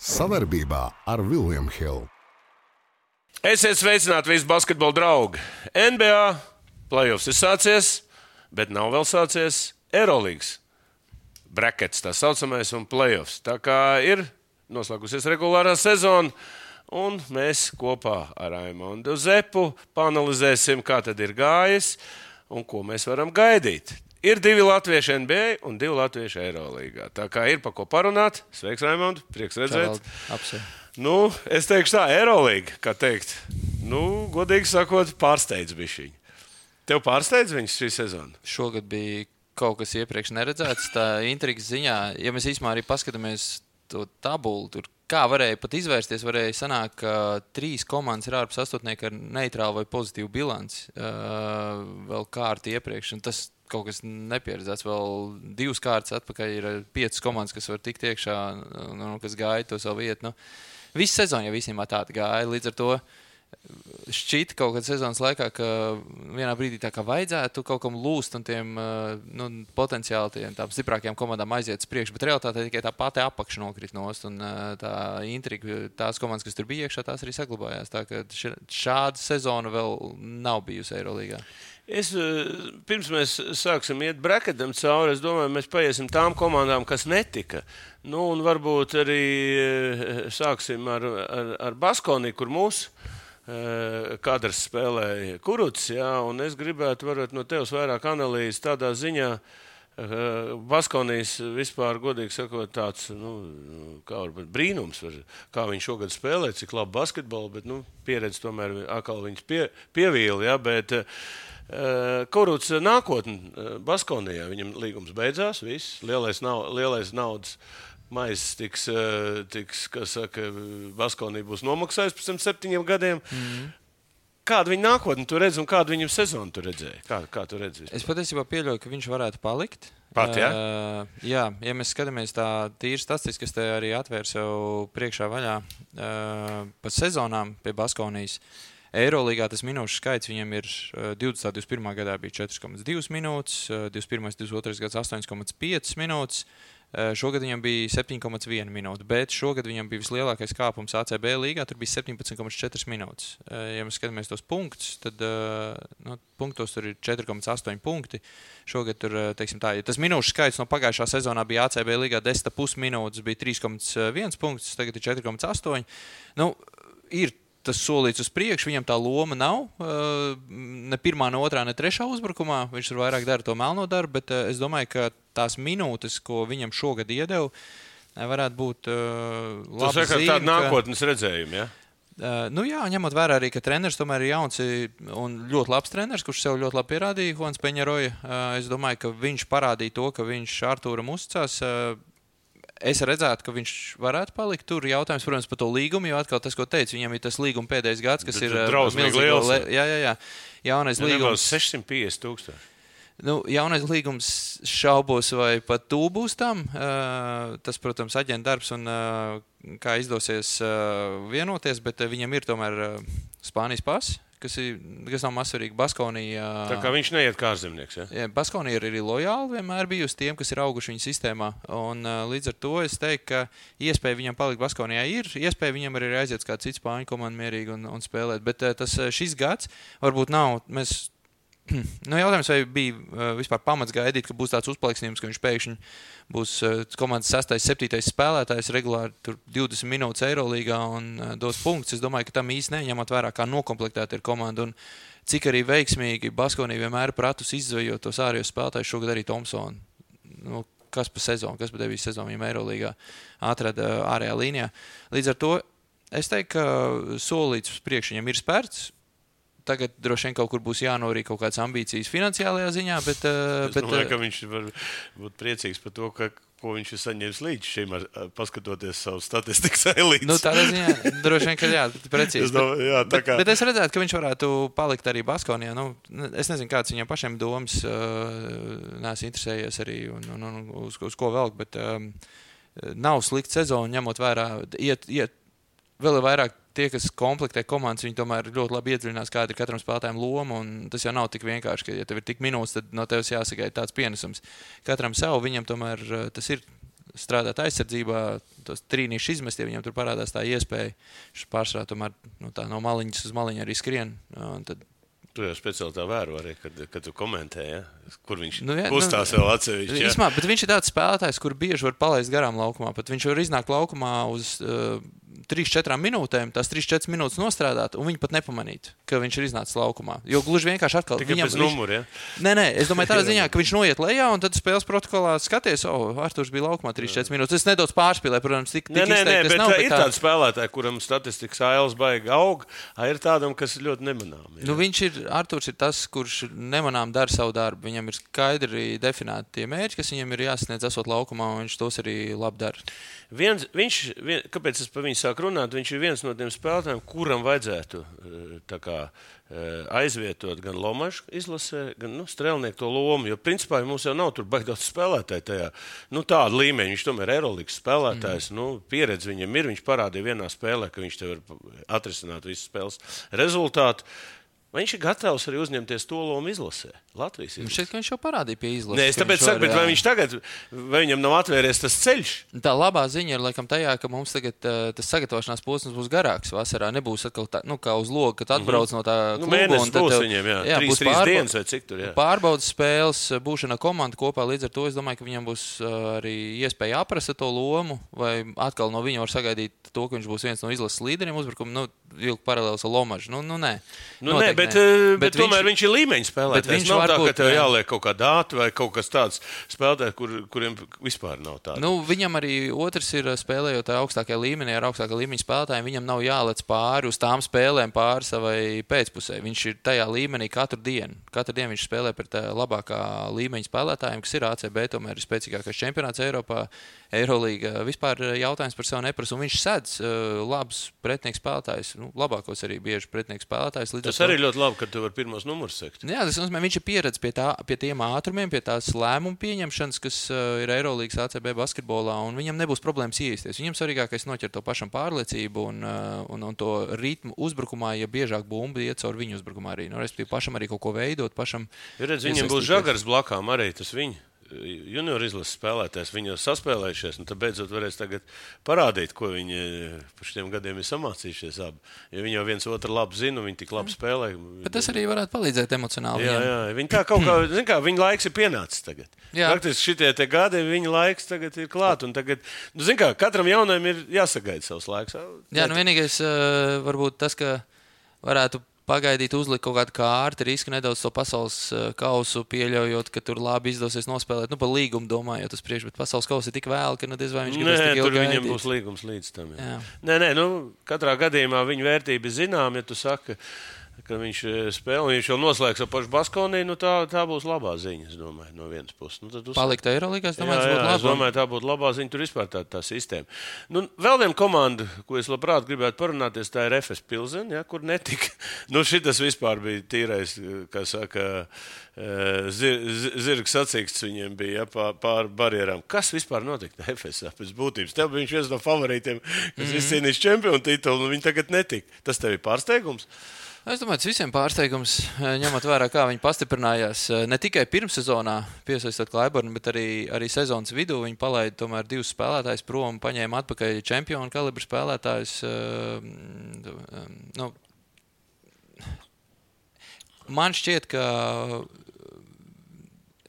Savarbībā ar Vilniņu Hildu. Esiet sveicināti visi basketbola draugi. NBA playoffs ir sācies, bet nav vēl sācies Eirolandes brakets, tā saucamais, un playoffs. Tā kā ir noslēgusies regulārā sezona. Un mēs kopā ar Aimonu Zepu panelizēsim, kā tad ir gājis un ko mēs varam gaidīt. Ir divi latvieši NBA un divi latvieši Eirolandā. Tā kā ir pa ko parunāt. Sveiks, Raimond! Prieks redzēt! Nu, es teikšu tā, Eirolandā, kā teikt, nu, godīgi sakot, pārsteidz bišķiņu. Tev pārsteidz viņas šī sezona? Šogad bija kaut kas iepriekš neredzēts. Tā intrigas ziņā, ja mēs īstenībā arī paskatāmies to tabulu, tur kā varēja pat izvērsties, varēja sanākt, ka trīs komandas ir ārpus astotnieka ar neitrālu vai pozitīvu bilanci uh, vēl kārti iepriekš. Tas kaut kas nepieredzēts. Vēl divas kārtas atpakaļ ir piecas komandas, kas var tikt iekšā, nu, kas gaida to savu vietu. Nu, Visu sezonu jau īstenībā tāda gāja. Līdz ar to šķita kaut kādā sezonas laikā, ka vienā brīdī tā kā vajadzētu kaut kam lūst un tiem nu, potenciāli tiem, tām stiprākajām komandām aiziet uz priekšu, bet realitātē tikai tā pati apakša nokrīt nost un tā intriga, tās komandas, kas tur bija iekšā, tās arī saglabājās. Tā šāda sezona vēl nav bijusi Eirolandā. Es, pirms mēs sāksim iet brakatam cauri, es domāju, mēs paiesim tām komandām, kas netika. Nu, un varbūt arī sāksim ar, ar, ar Baskoniju, kur mūsu kadrs spēlēja Kuruts. Jā, es gribētu varbūt, no tevis vairāk analīzes tādā ziņā. Baskonijas vispār, godīgi sakot, tāds nu, kā brīnums, var, kā viņš šogad spēlē, cik labi basketbolu, bet nu, pieredze tomēr atkal viņas pie, pievīla. Ja, bet, uh, Kuruts nākotnē Baskonijā, viņam līgums beidzās, viss, lielais, nav, lielais naudas maizes tiks, tiks kas saka, Baskonī būs nomaksājis pēc tam septiņiem gadiem. Mm. Kādu viņa nākotni tu redzi un kādu viņa sezonu tu redzēji? Kā, kā tu redzi? Es patiesībā pieļauju, ka viņš varētu palikt. Pat, ja? Uh, jā, ja mēs skatāmies tā tīri statistiski, kas te arī atvērs jau priekšā vaļā uh, pa sezonām pie Baskonijas. Eirolandā tas minūšu skaits viņam ir 20. un 21. gadā bija 4,2 minūtes, 21. un 22. gads 8,5 minūtes. Šogad viņam bija 7,1 minūte, bet šogad viņam bija vislielākais kāpums ACB līgā. Tur bija 17,4 minūtes. Ja mēs skatāmies tos punktus, tad nu, punktos tur ir 4,8 punkti. Šogad tur, teiksim, tā, ja tas minūšu skaits no pagājušā sezonā bija ACB līgā 10,5 minūtes, bija 3,1 punkts, tagad ir 4,8. Nu, ir tas solīts uz priekšu, viņam tā loma nav. Ne pirmā, ne otrā, ne trešā uzbrukumā. Viņš tur vairāk dara to melno darbu, bet es domāju, ka tās minūtes, ko viņam šogad iedeva, varētu būt labi. Tas ir tāds nākotnes redzējums. Ja? Uh, nu jā, ņemot vērā arī, ka treneris tomēr ir jauns un ļoti labs treneris, kurš sev ļoti labi pierādīja, Juans Peņaroja. Uh, es domāju, ka viņš parādīja to, ka viņš Artūram uzticās. Uh, es redzētu, ka viņš varētu palikt tur. Jautājums, protams, par to līgumu, jo atkal tas, ko teicu, viņam ir tas līguma pēdējais gads, kas Bet, ir drausmīgi liels. Jā, jā, jā. Jaunais ja līgums 650 tūkstoši. Nu, jaunais līgums šaubos, vai pat tu būs tam. Uh, tas, protams, aģenta darbs un uh, kā izdosies uh, vienoties, bet viņam ir tomēr Spānijas pasi. Kas, ir, kas nav mazsvarīgi. Baskonija. Tā kā viņš neiet kā ārzemnieks. Ja? Jā, Baskonija ir arī lojāli vienmēr bijusi tiem, kas ir auguši viņa sistēmā. Un, līdz ar to es teiktu, ka iespēja viņam palikt Baskonijā ir. Iespēja viņam arī aiziet kā cits spāņu komandu mierīgi un, un spēlēt. Bet tas šis gads varbūt nav. Mēs Nu, jautājums, vai bija uh, vispār pamats gaidīt, ka būs tāds uzplaiksnījums, ka viņš pēkšņi būs uh, komandas 6, 7 spēlētājs regulāri 20 minūtes Eirolandā un uh, dos punktus. Es domāju, ka tam īstenībā neņemot vērā, kā nokoplektēta ir komanda. Un cik arī veiksmīgi Baskonija vienmēr pratus izzvejot tos ārējos spēlētājus, šogad arī Thompsonu. Nu, kas pa sezonu, kas pa devīs sezonu, ja Eirolandā atrada ārējā līnijā. Līdz ar to es teiktu, ka solīts uz priekšu viņam ir spērts tagad droši vien kaut kur būs jānorīd kaut kādas ambīcijas finansiālajā ziņā. Bet, es bet, domāju, ka viņš var būt priecīgs par to, ka ko viņš ir saņēmis līdz šim, ar, paskatoties savu statistikas elīti. Nu, tādā ziņā, droši vien, ka jā, precīzi. Es domāju, jā, bet, kā... bet es redzētu, ka viņš varētu palikt arī Baskonijā. Nu, es nezinu, kāds viņam pašiem domas, neesmu interesējies arī un, un, un uz, uz ko velk, bet um, nav slikta sezona, ņemot vērā, iet, iet vēl vairāk tie, kas komplektē komandas, viņi tomēr ļoti labi iedziļinās, kāda ir katram spēlētājam loma. Tas jau nav tik vienkārši, ka, ja tev ir tik minūtes, tad no tevis jāsagaida tāds pienesums. Katram savu, viņam tomēr eh, tas ir strādāt aizsardzībā, tos trīnīšus izmest, ja viņam tur parādās tā iespēja. Viņš pārsvarā tomēr nu, tā, no maliņas uz maliņu arī skrien. Tad Tu jau speciāli tā vēro arī, kad, kad tu komentēji, ja? kur viņš Nu, jā, kustās nu, vēl atsevišķi. ja? Īsumā, bet viņš ir tāds spēlētājs, kur bieži var palaist garām laukumā. Pat viņš var iznākt laukumā uz uh, 3-4 minūtēm, tās 3-4 minūtes nostrādāt, un viņi pat nepamanīt, ka viņš ir iznācis laukumā. Jo gluži vienkārši atkal Tikai pēc numura, ja? Nē, nē, es domāju, tādā ziņā, ka viņš noiet lejā, un tad spēles protokolā skaties, o, oh, Arthurs bija laukumā 3-4 minūtes. Es nedaudz pārspīlēju, protams, tik, tik Nē, nē, nē, tas bet nav, nav, ir tā- tādi spēlētāji, kuram statistikas ailes baigi aug, ir tādam, kas ir ļoti nemanāms. Nu, viņš ir, Arthurs ir tas, kurš nemanām dara savu darbu. Viņam ir skaidri definēti tie mērķi, kas viņam ir jāsasniedz, esot laukumā, un viņš tos arī labi dara. Viens, viņš, vien, kāpēc es par viņu sāku runāt? Viņš ir viens no tiem spēlētājiem, kuram vajadzētu eh, kā, eh, aizvietot gan Lomaču izlasē, gan nu, strēlnieku to lomu. Jo principā mums jau nav tur baigts spēlētāji tajā nu, tāda līmeņa. Viņš tomēr ir Eirolandes spēlētājs. Mm. Nu, pieredze viņam ir. Viņš parādīja vienā spēlē, ka viņš te var atrisināt visu spēles rezultātu. Vai viņš ir gatavs arī uzņemties to lomu izlasē? Latvijas Man izlasē. ka viņš jau parādīja pie izlases. Nē, es tāpēc saku, var, vai viņš tagad, vai viņam nav atvērties tas ceļš? Tā labā ziņa ir laikam tajā, ka mums tagad uh, tas sagatavošanās posms būs garāks. Vasarā nebūs atkal tā, nu, kā uz loga, kad atbrauc no tā Nu, kluba. mēnesis un tad tev- viņiem, jā, jā, trīs, būs trīs pārbau- dienas vai cik tur, jā. Pārbaudas spēles, būšana komanda kopā. Līdz ar to es domāju, ka viņam būs uh, arī iespēja aprast to lomu, vai atkal no viņa var sagaidīt to, ka viņš būs viens no izlases līderiem uzbrukumā. Nu, vilkt paralēls ar Lomaču. Nu, nu, nē, Nu, nē, bet, nē. Bet, bet tomēr viņš, viņš ir līmeņa spēlētājs. viņš Nav tā, varbūt, ka tev jā. jāliek kaut kāda dāta vai kaut kas tāds spēlētājs, kur, kuriem vispār nav tāda. Nu, viņam arī otrs ir spēlējot tajā augstākajā līmenī, ar augstākā līmeņa spēlētājiem. Viņam nav jālec pāri uz tām spēlēm, pāri savai pēcpusē. Viņš ir tajā līmenī katru dienu. Katru dienu viņš spēlē pret tā labākā līmeņa spēlētājiem, kas ir ACB, tomēr ir spēcīgākais čempionāts Eiropā. Eirolīga vispār jautājums par sevi neprasa. un Viņš sedz uh, labus pretinieku spēlētājus, nu, labākos arī bieži pretinieku spēlētājus. Līdz ar Tas to- arī ļoti labi, ka tu vari pirmos numurus sekt. Jā, tas nozīmē, viņš ir pieredzējis pie, tā, pie tiem ātrumiem, pie tās lēmumu pieņemšanas, kas uh, ir Eirolandes ACB basketbolā, un viņam nebūs problēmas iesties. Viņam svarīgākais ir noķert to pašam pārliecību un, uh, un, un to ritmu uzbrukumā, ja biežāk bumba iet caur viņu uzbrukumā arī. Nu, respektīvi, pašam arī kaut ko veidot, pašam. Redz, viņam būs iesaistīties. žagars blakām arī tas viņa. Junior izlases spēlētājs, viņi jau saspēlējušies, un tad beidzot varēs parādīt, ko viņi eh, par šiem gadiem ir samācījušies. Abi. Jo viņi jau viens otru labi zina, viņi tik labi spēlē. Bet tas arī varētu palīdzēt emocionāli. Jā, viņam. jā, viņi tā kaut kā, zin kā, viņa laiks ir pienācis tagad. Jā. Faktiski šitie gadi, viņa laiks tagad ir klāt, un tagad, nu, zin kā, katram jaunajam ir jāsagaida savs laiks. Jā, nu vienīgais uh, varbūt tas, ka varētu pagaidīt, uzlikt kaut kādu kārtu, risku nedaudz to pasaules uh, kausu, pieļaujot, ka tur labi izdosies nospēlēt. Nu, par līgumu domājot, tas priekš, bet pasaules kausa ir tik vēl, ka nediz vai viņš gribēs tur ilgi viņam būs līgums līdz tam. Jā. Jā. Nē, nē, nu, katrā gadījumā viņa vērtība ir zināma. Ja tu saki, ka viņš eh, spēlē, viņš jau noslēgs ar pašu Baskoniju, nu, tā, tā būs labā ziņa, es domāju, no vienas puses. Nu, uz- Palikt Eirolandā, es Jā, domāju, jā, būtu es domāju, tā būtu labā ziņa. Tur vispār tā, tā sistēma. Nu, vēl viena komanda, ko es labprāt gribētu parunāties, tā ir FS Pilsena, ja, kur netika. Nu, šis vispār bija tīrais, kā saka, eh, zir, zi- zirgs sacīksts viņiem bija ja, pār, pār barjerām. Kas vispār notika FS pēc būtības? Tev bija viņš viens no favorītiem, kas mm -hmm. izcīnījis čempionu titulu, un viņi tagad netika. Tas tev ir pārsteigums. Es domāju, tas visiem pārsteigums, eh, ņemot vērā, kā viņi pastiprinājās. eh, Ne tikai pirmssezonā, piesaistot Klaiburnu, bet arī, arī sezonas vidū. Viņi palaida tomēr divus spēlētājus prom, paņēma atpakaļ čempionu kalibru spēlētājus. eh, Nu, man šķiet, ka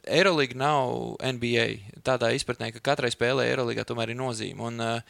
Eirolandā nav NBA. Tādā izpratnē, ka katrai spēlē Eirolandā tomēr ir nozīme. Un uh,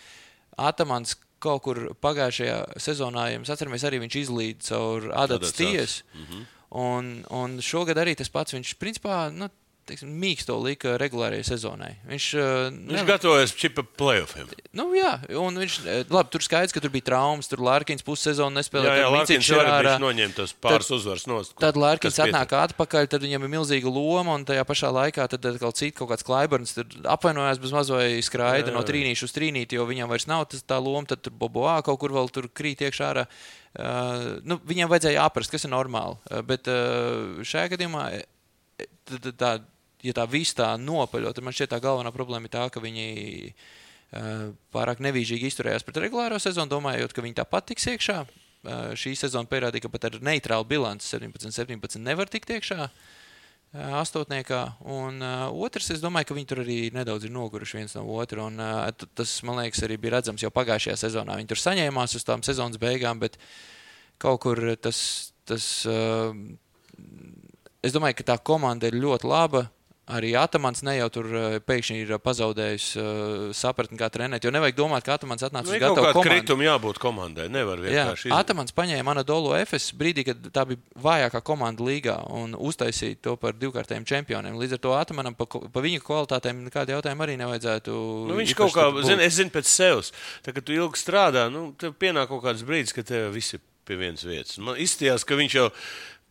Atamans kaut kur pagājušajā sezonā, ja mēs atceramies, arī viņš izlīd caur Adatas tiesu. Mm -hmm. Un, un šogad arī tas pats. Viņš principā nu, teiksim, mīksto lika regulārajai sezonai. Viņš, uh, Viņš gatavojas čipa playoffiem. Nu, jā, un viņš, eh, labi, tur skaidrs, ka tur bija traumas, tur Lārkins pussezonu Jā, nespēlēja. jā, Lakins Micičs arī viņš noņēma tos pāris uzvaras nost. Tad Lārkins atnāk atpakaļ, tad viņam ir milzīga loma, un tajā pašā laikā tad atkal cits kaut kāds klaiburns apvainojās bez mazliet skraida Jā, no jā. trīnīša uz trīnīti, jo viņam vairs nav tas, tā loma, tad tur Boboā kaut kur vēl tur krīt iekšā ārā. Uh, nu, viņam vajadzēja aprast, kas ir normāli. Uh, bet uh, šajā gadījumā, eh, tad tā, ja tā viss tā nopaļo, tad man šķiet tā galvenā problēma ir tā, ka viņi uh, pārāk nevīžīgi izturējās pret regulāro sezonu, domājot, ka viņi tāpat tiks iekšā. Uh, šī sezona pierādīja, ka pat ar neitrālu bilanci 17, 17 nevar tikt iekšā. astotniekā. Un uh, otrs, es domāju, ka viņi tur arī nedaudz ir noguruši viens no otra. Un, uh, tas, man liekas, arī bija redzams jau pagājušajā sezonā. Viņi tur saņēmās uz tām sezonas beigām, bet kaut kur tas. tas uh, es domāju, ka tā komanda ir ļoti laba arī Atamans ne jau tur eh, pēkšņi ir pazaudējis uh, sapratni, kā trenēt. Jo nevajag domāt, ka Atamans atnāca nu, uz gatavu komandu. Kritumu jābūt komandai. Nevar vienkārši. Jā, Atamans paņēma Anadolu FS brīdī, kad tā bija vājākā komanda līgā un uztaisīja to par divkārtējiem čempioniem. Līdz ar to Atamanam pa, pa viņa kvalitātēm nekādu jautājumu arī nevajadzētu. Nu, viņš kaut kā, zin, es zinu pēc sevis, tā, kad tu ilgi strādā, nu, tev pienāk kaut kāds brīdis, kad tev viss ir pie vienas vietas. Man izstījās, ka viņš jau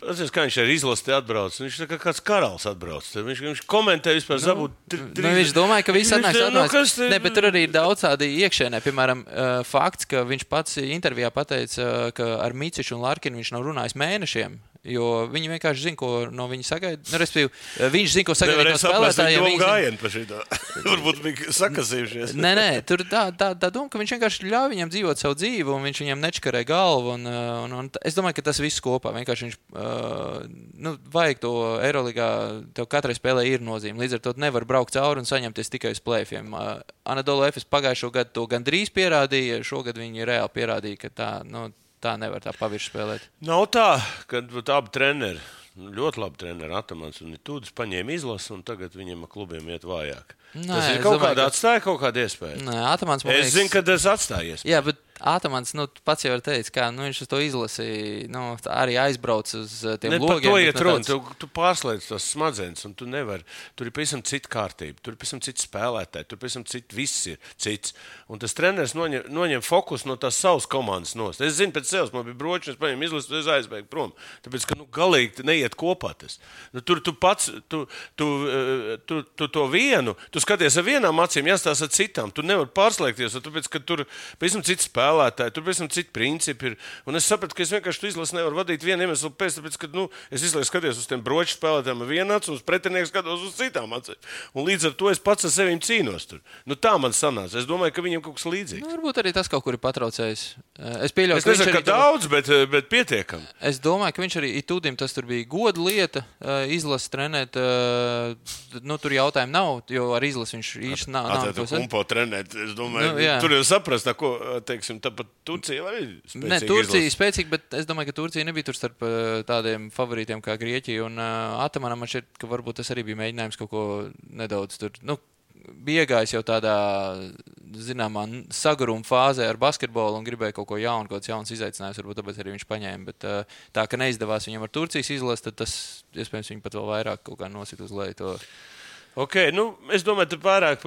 Atceros, kā viņš ar izlasi atbrauc. Viņš ir kā kāds karalis atbrauc. Viņš, viņš komentē vispār nu, tri, nu, viņš domāja, ka viss atnāks. Nu, te... ne, bet tur arī ir daudz tādu iekšēnē. Piemēram, uh, fakts, ka viņš pats intervijā pateica, uh, ka ar Mīcišu un Larkinu viņš nav runājis mēnešiem. Jo viņi vienkārši zina, ko no viņa sagaida. Nu, respektīvi, viņš zina, ko sagaida no spēlētājiem. Viņa gājienu pa šito. Varbūt bija sakasījušies. nē, nē, tur tā, tā, tā doma, ka viņš vienkārši ļauj viņam dzīvot savu dzīvi, un viņš viņam nečkarē galvu. Un, un, un es domāju, ka tas viss kopā vienkārši viņš, uh, nu, vajag to Eiroligā, tev katrai spēlē ir nozīme. Līdz ar to nevar braukt cauri un saņemties tikai uz plēfiem. Uh, Anadolu Efes pagājušo gadu to gandrīz pierādīja, šogad viņi reāli pierādīja, ka tā, nu, tā nevar tā pavisam spēlēt. Nav tā, ka abi treneri. Nu, ļoti labi treneri Atamans un Tūdas paņēma izlasi, un tagad viņam klubiem iet vājāk. Nē, tas ir kaut kāda ka... atstāja kaut kādu iespēju. Nē, Atamans man liekas... Es zinu, ka tas atstāja iespēju. Jā, bet Ātamans, nu, pats jau ir teicis, ka nu, viņš to izlasīja, nu, arī aizbrauc uz uh, tiem ne, logiem. To iet runa, tāds... tu, tu pārslēdz tos smadzenes, un tu nevari, tur ir pavisam cita kārtība, tur ir pavisam cits spēlētāji, tur pavisam cits viss ir cits. Un tas treneris noņem, noņem fokus no tās savas komandas nost. Es zinu pēc sevis, man bija bročs, es paņēmu izlasu, es aizbēgu prom. Tāpēc, ka, nu, galīgi neiet kopā tas. Nu, tur tu pats, tu, tu, uh, tu, tu to vienu, tu skaties ar vienām acīm, jāstās ar citām. Tu nevari pārslēgties, tāpēc, ka tur pavisam cits spēlētāji, tur pavisam citi principi ir. Un es sapratu, ka es vienkārši izlasu nevaru vadīt vienu iemeslu pēc, tāpēc, ka nu, es izlaižu skaties uz tiem broču spēlētājiem ar vienu acu, uz pretinieku skatos uz citām acīm. Un līdz ar to es pats ar sevi cīnos. Tur. Nu, tā man sanāca. Es domāju, ka viņam kaut kas līdzīgs. Nu, varbūt arī tas kaut kur ir patraucējis. Es pieļauju, es ka, nezinu, ka daudz, bet, bet pietiekami. Es domāju, ka viņš arī Itūdim tas bija goda lieta izlases trenēt. Nu, tur jautājumu nav, jo ar izlasi viņš īsti nav. nav to kumpo trenēt. Es domāju, nu, jā. tur jau saprast, ko, teiksim, tāpat Turcija arī spēcīga. Ne, Turcija ir spēcīga, bet es domāju, ka Turcija nebija tur starp eh, tādiem favorītiem kā Grieķija un uh, Atamanam. Man šķiet, ka varbūt tas arī bija mēģinājums kaut ko nedaudz tur. Nu, bija iegājis jau tādā zināmā sagruma fāzē ar basketbolu un gribēja kaut ko jaunu, kaut kāds jauns izaicinājums. Varbūt tāpēc arī viņš paņēma. Bet uh, tā, ka neizdevās viņam ar Turcijas izlasi, tad tas iespējams viņu pat vēl vairāk kaut kā nosit uz leju. To. Okay, nu, es domāju, ka pārāk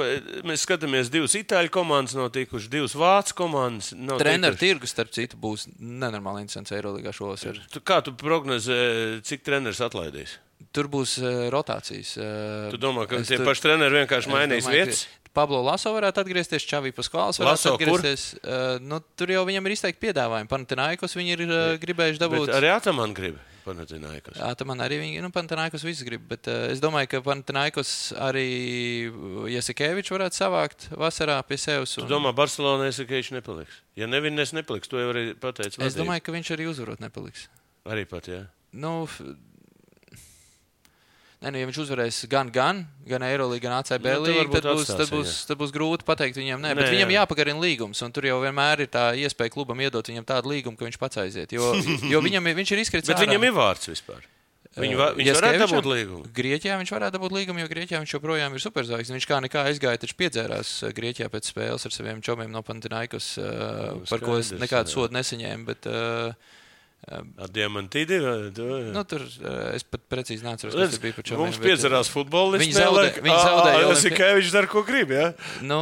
mēs skatāmies divas itāļu komandas, nav tikušas divas vācu komandas. Treneru tirgus, starp citu, būs nenormāli interesants Eirolandā šovasar. Kā tu prognozē, cik treneris atlaidīs? Tur būs uh, rotācijas. Uh, tu domā, ka tie tur, paši treneri vienkārši mainīs domāju, vietas? Pablo Laso varētu atgriezties, Čavī Paskāls varētu Laso, atgriezties. Uh, nu, tur jau viņam ir izteikti piedāvājumi. Panathinaikos viņi ir uh, gribējuši dabūt. Bet arī Ataman grib. Panathinaikos. Jā, tā man arī viņi, nu, Panathinaikos viss grib, bet uh, es domāju, ka Panathinaikos arī Jasikevičs varētu savākt vasarā pie sevis. Un... Tu domā, Barcelonā Jasikevičs nepaliks? Ja nevinnēs, nepaliks, to jau arī pateicu. Es domāju, ka viņš arī uzvarot nepaliks. Arī pat, jā. Nu, Nē, nu, ja viņš uzvarēs gan, gan, gan Eirolandā, gan ACB nu, līniju, tad, būs, tad, būs, tad būs grūti pateikt viņam, nē, nē bet viņam jā. jāpagarina līgums. Tur jau vienmēr ir tā iespēja klubam iedot viņam tādu līgumu, ka viņš pats aiziet. Jo, jo viņam, viņš ir izkritis. bet ārā. viņam ir vārds vispār. Viņu, va, viņš varētu dabūt līgumu. Grieķijā viņš varētu dabūt līgumu, jo Grieķijā viņš joprojām ir superzvaigznes. Viņš kā nekā aizgāja, taču piedzērās Grieķijā pēc spēles ar saviem čomiem no Pantinaikos, uh, par ko es nekādu sodu nesaņēmu. Bet, uh, Ar diamantīdi? Nu, tur es pat precīzi neatceros, kas bija par šo. Mums piedzerās futbolists. Viņi zaudēja. Viņi zaudēja. Tas ir kā viņš dara, ko grib. Ja? Nu,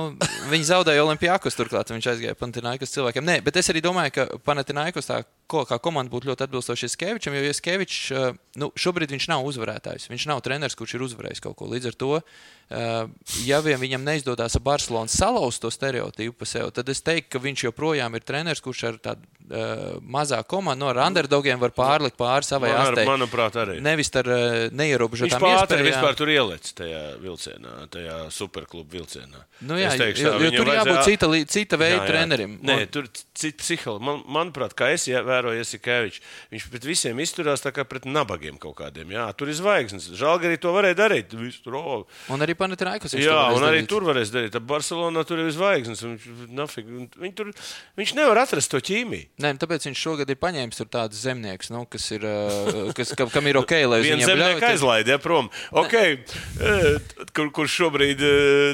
viņi zaudēja Olimpijākos turklāt. Viņš aizgāja Panathinaikos cilvēkiem. Nē, bet es arī domāju, ka Panathinaikos tā ko, kā komanda būtu ļoti atbilstoša Jaskevičam, jo Jaskevičs nu, šobrīd viņš nav uzvarētājs. Viņš nav treneris, kurš ir uzvarējis kaut ko. Līdz ar to, ja vien viņam neizdodas ar Barcelonas salauzt to stereotipu pa sevi, tad es teiktu, ka viņš joprojām ir treneris, kurš ar tādu uh, mazāku komandu, no ar underdogiem var pārlikt pāri savai Man, astei. Manuprāt, arī. Nevis ar uh, neierobežotām iespējām. Viņš vispār tur ieliec tajā vilcienā, tajā superklubu vilcienā. Nu jā, teikšu, jo, jo tur jābūt vajadzēja... cita, cita veida trenerim. Nē, tur cita psiholoģija. Man, manuprāt, kā es vēroju vēro Jasikevičs. Viņš pret visiem izturās tā kā pret nabagiem kaut kādiem. Jā, tur ir zvaigznes. Žēl, arī to varēja darīt. Tur, oh. Un arī Panatraikas. Jā, un arī darīt. tur varēs darīt. Barcelonā tur ir zvaigznes. Viņš, tur, viņš nevar atrast to ķīmiju. Nē, tāpēc viņš šogad ir paņēmis tādus zemniekus, nu, kas ir, kas, kam, kam ir ok, lai viņi zemnieki aizlaid, ja prom. Okay. Kur, kur šobrīd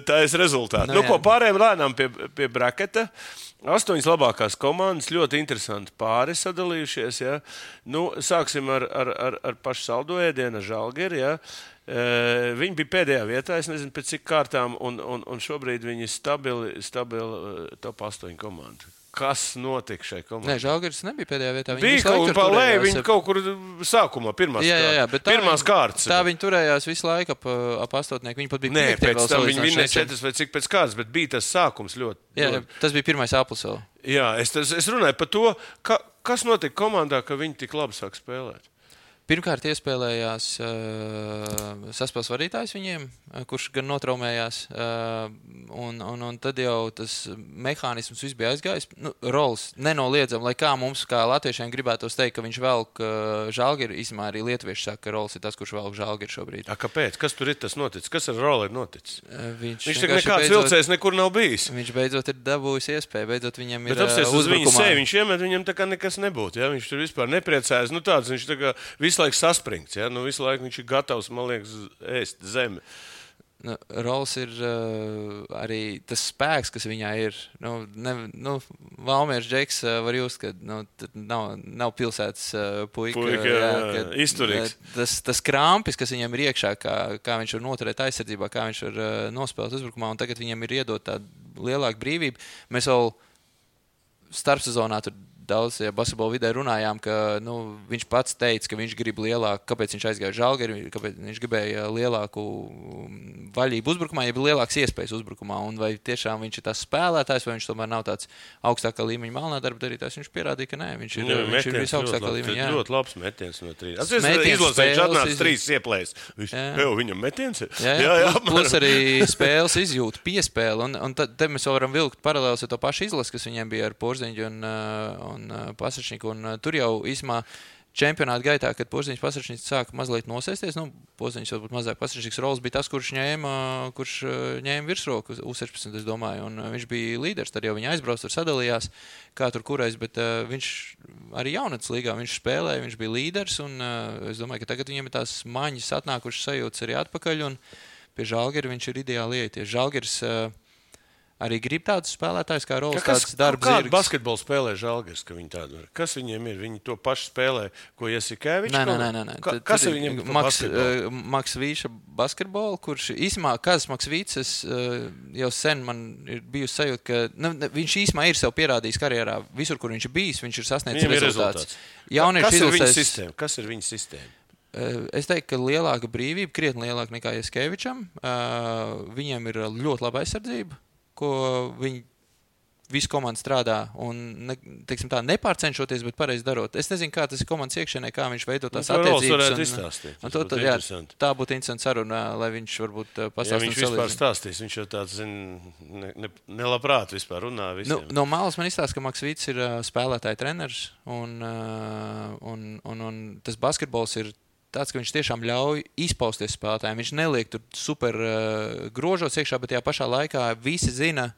tā ir rezultāts? Nu, nu, ko pārējiem lēnām pie, pie braketa. Astoņas labākās komandas, ļoti interesanti pāri sadalījušies. Ja. Nu, sāksim ar, ar, ar, ar pašu saldo ēdienu, Žalgeri. Ja. E, viņi bija pēdējā vietā, es nezinu, pēc cik kārtām, un, un, un šobrīd viņi ir stabili, stabili top 8 komanda kas notika šai komandai. Nē, Žalgiris nebija pēdējā vietā. Viņi bija kaut kur pa leju, viņi kaut kur sākumā, bet pirmās viņi, kārtas. Tā viņi turējās visu laiku ap, ap astotnieku. Viņi pat bija Nē, pēc tam viņi vinnēja četras vai cik pēc kārtas, bet bija tas sākums ļoti. Jā, ļoti... tas bija pirmais aplis vēl. Jā, es, es, es runāju par to, ka, kas notika komandā, ka viņi tik labi sāk spēlēt. Pirmkārt, iespējams, uh, saspēles vadītājs viņiem, uh, kurš gan notraumējās, uh, un, un, un tad jau tas mehānisms viss bija aizgājis. Nu, Rols nenoliedzam, lai kā mums, kā latviešiem, gribētos teikt, ka viņš velk uh, žālgiru. Īsumā arī lietuvieši saka, ka Rols ir tas, kurš velk žālgiru šobrīd. A, kāpēc? Kas tur ir tas noticis? Kas ar Rolu ir noticis? Uh, viņš viņš nekāds beidzot, vilcējs nekur nav bijis. Viņš beidzot ir dabūjis iespēju, beidzot viņam ir. Bet apsies uz viņa sevi, viņš iemet, viņam tā kā nekas nebūtu. Ja? Viņš tur vispār nepriecājas. Nu, tāds, viņš tā kā visu laiku saspringts. Ja? Nu, visu laiku viņš ir gatavs, man liekas, ēst zemi. Nu, Rols ir uh, arī tas spēks, kas viņā ir. Nu, ne, nu, Valmīrs Džeks uh, var just, ka nu, nav, nav pilsētas uh, puika. puika jā, jā, izturīgs. Tas, tas krampis, kas viņam ir iekšā, kā, kā viņš var noturēt aizsardzībā, kā viņš var uh, nospēlēt uzbrukumā, un tagad viņam ir iedot tādu lielāku brīvību. Mēs vēl starpsezonā tur daudz ja basketbola vidē runājām, ka nu, viņš pats teica, ka viņš grib lielāku, kāpēc viņš aizgāja uz žālgari, kāpēc viņš gribēja lielāku mm, vaļību uzbrukumā, ja bija lielāks iespējas uzbrukumā. Un vai tiešām viņš ir tas spēlētājs, vai viņš tomēr nav tāds augstākā līmeņa melnā darba darītājs. Viņš pierādīja, ka nē, viņš ir, jā, viņš metiens, ir visaugstākā līmeņa. Jā, ļoti labs metiens no trīs. Atcerieties, izlasīt, atnāca iz... trīs ieplēs. Jau viņam metiens ir. Jā, jā, jā, jā plus, plus arī spēles izjūta, piespēle. Un, un tad mēs varam vilkt paralēlus ar to pašu izlasi, kas viņiem bija ar Porziņu un, uh, un uh, Pasaršņiku. Un, uh, tur jau īsumā čempionāta gaitā, kad Porziņš Pasaršņiks sāka mazliet nosēsties, nu, Porziņš varbūt mazāk Pasaršņiks rols bija tas, kurš ņēma, kurš ņēma virsroku U16, es domāju, un viņš bija līderis, tad jau viņa aizbrauca, tur sadalījās, kā tur kurais, bet uh, viņš arī jaunatnes līgā, viņš spēlēja, viņš bija līderis, un uh, es domāju, ka tagad viņam ir tās maņas atnākušas sajūtas arī atpakaļ, un pie Žalgera viņš ir ideāli ieties. Žalgers uh, arī grib tādus spēlētājus kā Rolex. Kas darbs kādu basketbolu spēlē Žalgers, ka viņi tādu var? Kas viņiem ir? Viņi to pašu spēlē, ko Jasikevičs? Nē, nē, nē, nē. Ka, kas ir viņiem? Maks, uh, Maks Vīša basketbolu, kurš īsumā, kāds Maks Vīcis uh, jau sen man ir bijusi sajūta, ka nu, viņš īsumā ir sev pierādījis karjerā. Visur, kur viņš ir bijis, viņš ir sasniedzis rezultātus. rezultāts. Jaunieši kas, ir viņa sistēma? kas ir viņa sistēma? Es teiktu, ka lielāka brīvība, krietni lielāka nekā Jaskevičam. Uh, viņiem ir ļoti laba aizsardzība ko viņi visa komanda strādā un ne, teiksim, tā, nepārcenšoties, bet pareizi darot. Es nezinu, kā tas ir komandas iekšienē, kā viņš veido tās nu, attiecības. Un, un to, to, jā, tā būtu interesanti saruna, lai viņš varbūt pastāstītu. Ja viņš vispār stāstīs, viņš jau tāds, zin, ne, ne, nelabprāt vispār runā. Visiem. Nu, no malas man izstāsta, ka Maks Vīts ir uh, spēlētāja treneris un, uh, un, un, un tas basketbols ir tāds, ka viņš tiešām ļauj izpausties spēlētājiem. Viņš neliek tur super uh, grožos iekšā, bet tajā pašā laikā visi zina,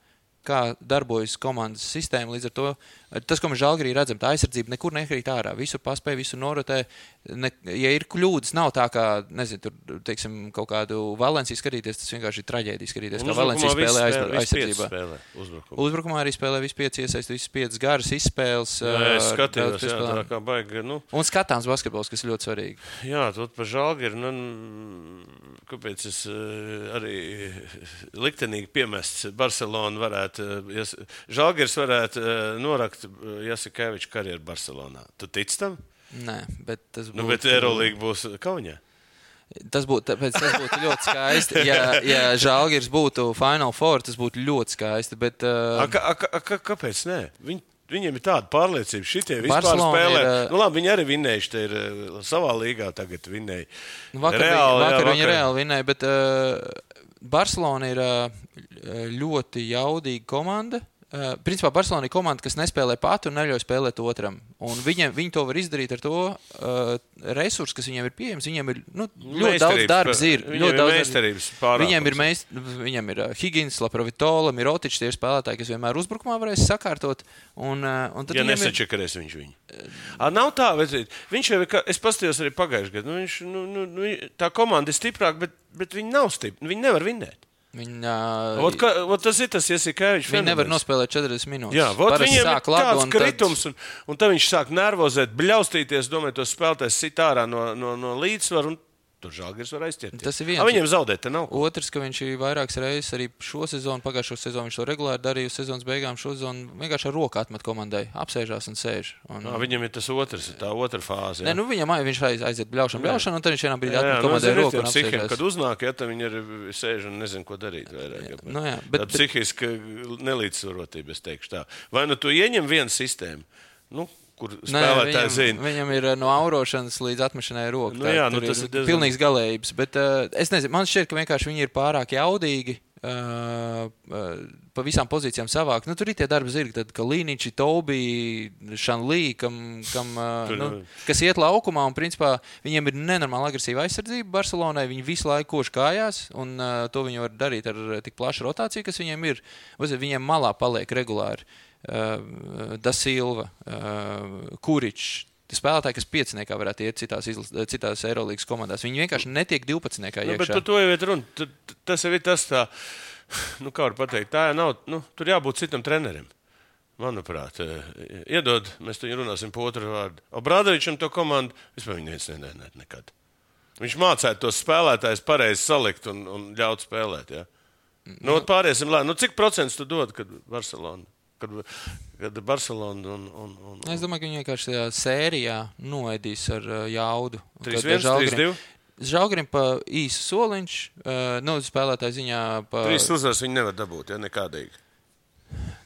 kā darbojas komandas sistēma. Līdz ar to tas, ko mēs žēlgrī redzam, tā aizsardzība nekur nekrīt ārā. Visu paspēj, visu norotē. Ne, ja ir kļūdas, nav tā kā, nezinu, tur, teiksim, kaut kādu Valenciju skatīties, tas vienkārši ir traģēdija skatīties, kā Valencija spēlē aizsardzībā. Spēlē, uzbrukumā. uzbrukumā arī spēlē visu pieci iesaist, visas piecas garas izspēles. Jā, es skatījos, jā, tā kā baigi. Nu. Un skatāms basketbols, kas ir ļoti svarīgi. Jā, tot par žēlgri, nu, kāpēc es arī liktenīgi piemests Barcelonu varētu, ja žēlgris varētu norakt Jasikeviča karjeru Barcelonā. Tu tic tam? Nē, bet tas būtu. Nu, bet Eirolandā būs Kaunijā. Tas būtu, tāpēc, tas būtu ļoti skaisti. Ja, ja Žalgiris būtu Final Four, tas būtu ļoti skaisti. Bet, uh... a, a, a, a, kāpēc? Nē? Viņ, viņiem ir tāda pārliecība, šitie vispār Barcelona spēlē. Ir, uh... nu, labi, viņi arī vinnējuši, te ir uh, savā līgā tagad vinnēja. Nu, vakar reāli, vakar jā, vakar. viņi reāli vinnēja, bet uh, Barcelona ir uh, ļoti jaudīga komanda. Uh, principā Barcelona ir komanda, kas nespēlē pati un neļauj spēlēt otram. Un viņiem, viņi to var izdarīt ar to uh, resursu, kas viņiem ir pieejams. Viņiem ir nu, ļoti daudz darbs. Ir, ir daudz meistarības Viņiem ir, meist, viņiem ir uh, Higgins, Laprovitola, Mirotičs, tie ir spēlētāji, kas vienmēr uzbrukumā varēs sakārtot. Un, uh, un ja nesačakarēs ir... viņš viņu. Uh, nav tā, bet viņš jau ir, es pastījos arī pagājušajā gadā. Nu, viņš, nu, nu, nu, tā komanda ir stiprāka, bet, bet viņi nav stipri. Viņi nevar vinēt. Viņa, ot, ka, ot, tas ir tas, Kēvičs. Viņi nevar nospēlēt 40 minūtes. Jā, ot, viņiem ir tāds un kritums, un, un tad viņš sāk nervozēt, bļaustīties, domājot, tos spēlētājs sit ārā no, no, no līdzsvaru. Tur žēlgājs var aizķert. Tas ir viens. A, viņam zaudēt, nav. Otrs, ka viņš ir vairākas reizes arī šo sezonu, pagājušo sezonu viņš to regulāri darīja. Sezonas beigām šo sezonu vienkārši ar roku atmet komandai, apsēžās un sēž. Un... A, viņam ir tas otrs, tā otra fāze. Jā. Nē, nu viņam viņš aiz, aiziet bļaušanu, bļaušanu, un tad viņš vienā brīdī atmet komandai nu, roku. Psihiem, kad uznāk, ja viņi ir sēž un nezin, ko darīt. Vairāk, jā, nu, jā, bet, tā psihiska nelīdzsvarotība, es teikšu tā. Vai nu tu ieņem vienu sistēmu? Nu, kur spēlētājs zina. Viņam ir eh, no aurošanas līdz atmešanai rokas. Nu, jā, nu, tas ir diezgan... pilnīgs galējības. Bet uh, es nezinu, man šķiet, ka vienkārši viņi ir pārāk jaudīgi. Uh, uh, pa visām pozīcijām savāk. Nu, tur ir tie darbi zirgi, tad, ka Līniči, Tobi, Šanlī, kam, kam, uh, nu, kas iet laukumā, un principā viņiem ir nenormāli agresīva aizsardzība Barcelonai. Viņi visu laiku kož kājās, un uh, to viņi var darīt ar tik plašu rotāciju, kas viņiem ir. Viņiem malā paliek regulāri. Uh, uh, Da Silva, uh, Kuričs. Spēlētāji, kas pieciniekā varētu iet citās, citās Eirolandes komandās, viņi vienkārši netiek 12. Nu, iekšā. bet par to jau ir runa. Tas jau ir tas, tā, nu, kā var pateikt, tā nav. Nu, tur jābūt citam trenerim. Manuprāt, iedod, mēs tur runāsim par otru vārdu. Obradovičam to komandu vispār neviens nenē, nekad. Viņš mācīja tos spēlētājus pareizi salikt un, un ļaut spēlēt. Ja? Nu, nu, pāriesim lēni. Nu, cik procents tu dod, kad Barcelona? Kad, kad Barcelona un, un, un, un. Es domāju, ka viņi vienkārši tajā sērijā noēdīs ar uh, jaudu. 3-1, 3-2. Žalgrim pa īsu soliņš, uh, nu, spēlētāju ziņā. Pa... Trīs uzvaras viņi nevar dabūt, ja nekādīgi.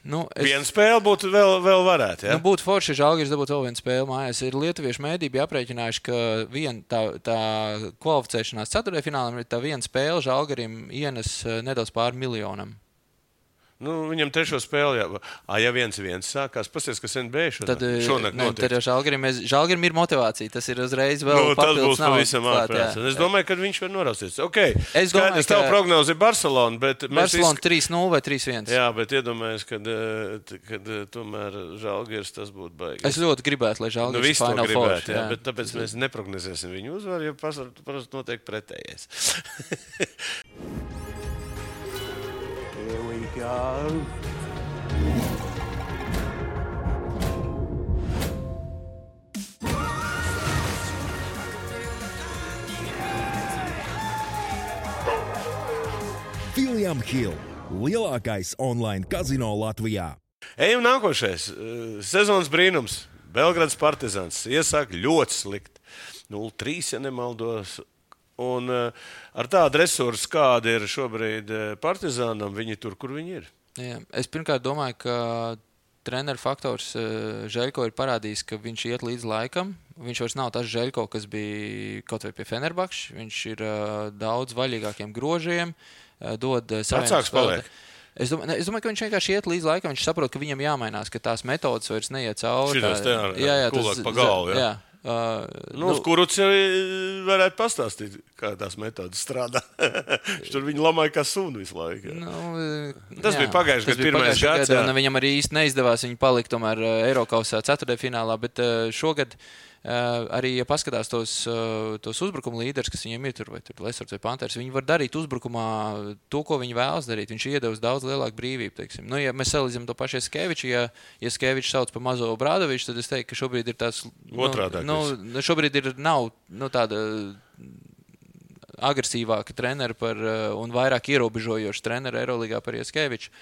Nu, es... Viena spēle būtu vēl, vēl varētu. Ja? Nu, būtu forši, ja Žalgiris dabūtu vēl vienu spēli mājās. Ir lietuviešu mēdī bija aprēķinājuši, ka vien, tā, tā kvalificēšanās ceturtajā finālā ir tā viena spēle Žalgirim ienes uh, nedaudz pāri miljonam. Nu, viņam trešo spēli jau ah, ja viens viens sākās. Pasies, kas NBA eh, šonakt ne, tad jau Žalgirim, Žalgirim ir motivācija. Tas ir uzreiz vēl nu, tas būs pavisam ārprāts. Es domāju, ka viņš var norausties. Okay. Es domāju, ka tev prognoze ir Barcelona, bet Barcelona izsk... 3-0 vai 3-1. Jā, bet iedomājies, kad, eh, eh, tomēr Žalgiris tas būtu baigts. Es ļoti gribētu, lai Žalgiris nu, visu to gribētu, jā, jā. bet tāpēc mēs neprognozēsim viņu uzvaru, jo parasti notiek pretējais. go. William Hill - lielākais online kazino Latvijā. Ejam nākošais. Sezonas brīnums. Belgrads Partizans iesāk ļoti slikti. 0-3, ja nemaldos. Un uh, ar tādu resursu, kāda ir šobrīd uh, Partizānam, viņi tur, kur viņi ir. Jā, es pirmkārt domāju, ka treneru faktors uh, Žēlko ir parādījis, ka viņš iet līdz laikam. Viņš vairs nav tas Žēlko, kas bija kaut vai pie Fenerbakša. Viņš ir daudz vaļīgākiem grožiem, dod saviem spēlētājiem. Es domāju, es domāju, ka viņš vienkārši iet līdz laikam. Viņš saprot, ka viņam jāmainās, ka tās metodas vairs neiet cauri. Tā, jā, jā, tas ir pa galvu. Jā. Jā. Uh, nu, nu, Kurus jau varētu pastāstīt, kā tās metodas strādā. Tur viņu lamāja kā sunu visu laiku. Nu, tas jā, bija pagājušais gads, pirmais gads. Gada, viņam arī īsti neizdevās. Viņi palika tomēr Eiropausā ceturtajā finālā, bet šogad uh, Uh, arī, ja paskatās tos, uh, tos uzbrukuma līderus, kas viņiem ir tur, vai tur Lesors vai Panthers, viņi var darīt uzbrukumā to, ko viņi vēlas darīt. Viņš iedevis daudz lielāku brīvību. Teiksim. Nu, ja mēs salīdzinām to pašu Skeviču, ja, ja Skevičs sauc par mazo Brādoviču, tad es teiktu, ka šobrīd ir tas otrādi. Nu, nu, šobrīd ir nav nu, tāda agresīvāki treneri par, un vairāk ierobežojoši treneri Eirolandā par Ieskeviču.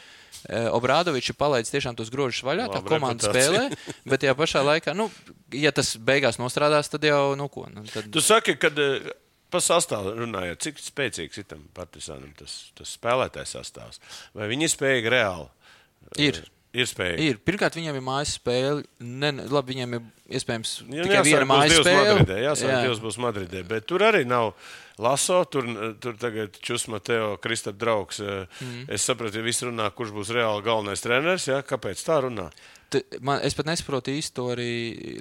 Eh, Obradovičs ir palaidis tiešām tos grožus vaļā, Labi, tā komanda spēlē, bet tajā pašā laikā, nu, ja tas beigās nostrādās, tad jau, nu, ko. Nu, tad... Tu saki, kad eh, par sastāvu runājot, cik spēcīgs ir tam partizānam tas, tas spēlētājs sastāvs? Vai viņi spējīgi reāli? Ir. Ir spēja. Ir. Pirmkārt, viņiem ir mājas spēle. Ne, labi, viņiem ir iespējams Jā, tikai viena mājas spēle. Madridē. Jāsaka, Jā. divas būs Madridē. Bet tur arī nav laso. Tur, tur tagad Čusma, Teo, Kristap draugs. Mm. Es sapratu, ja viss runā, kurš būs reāli galvenais treneris. Jā, kāpēc tā runā? T- Man, es pat nesaprotu īsti to arī.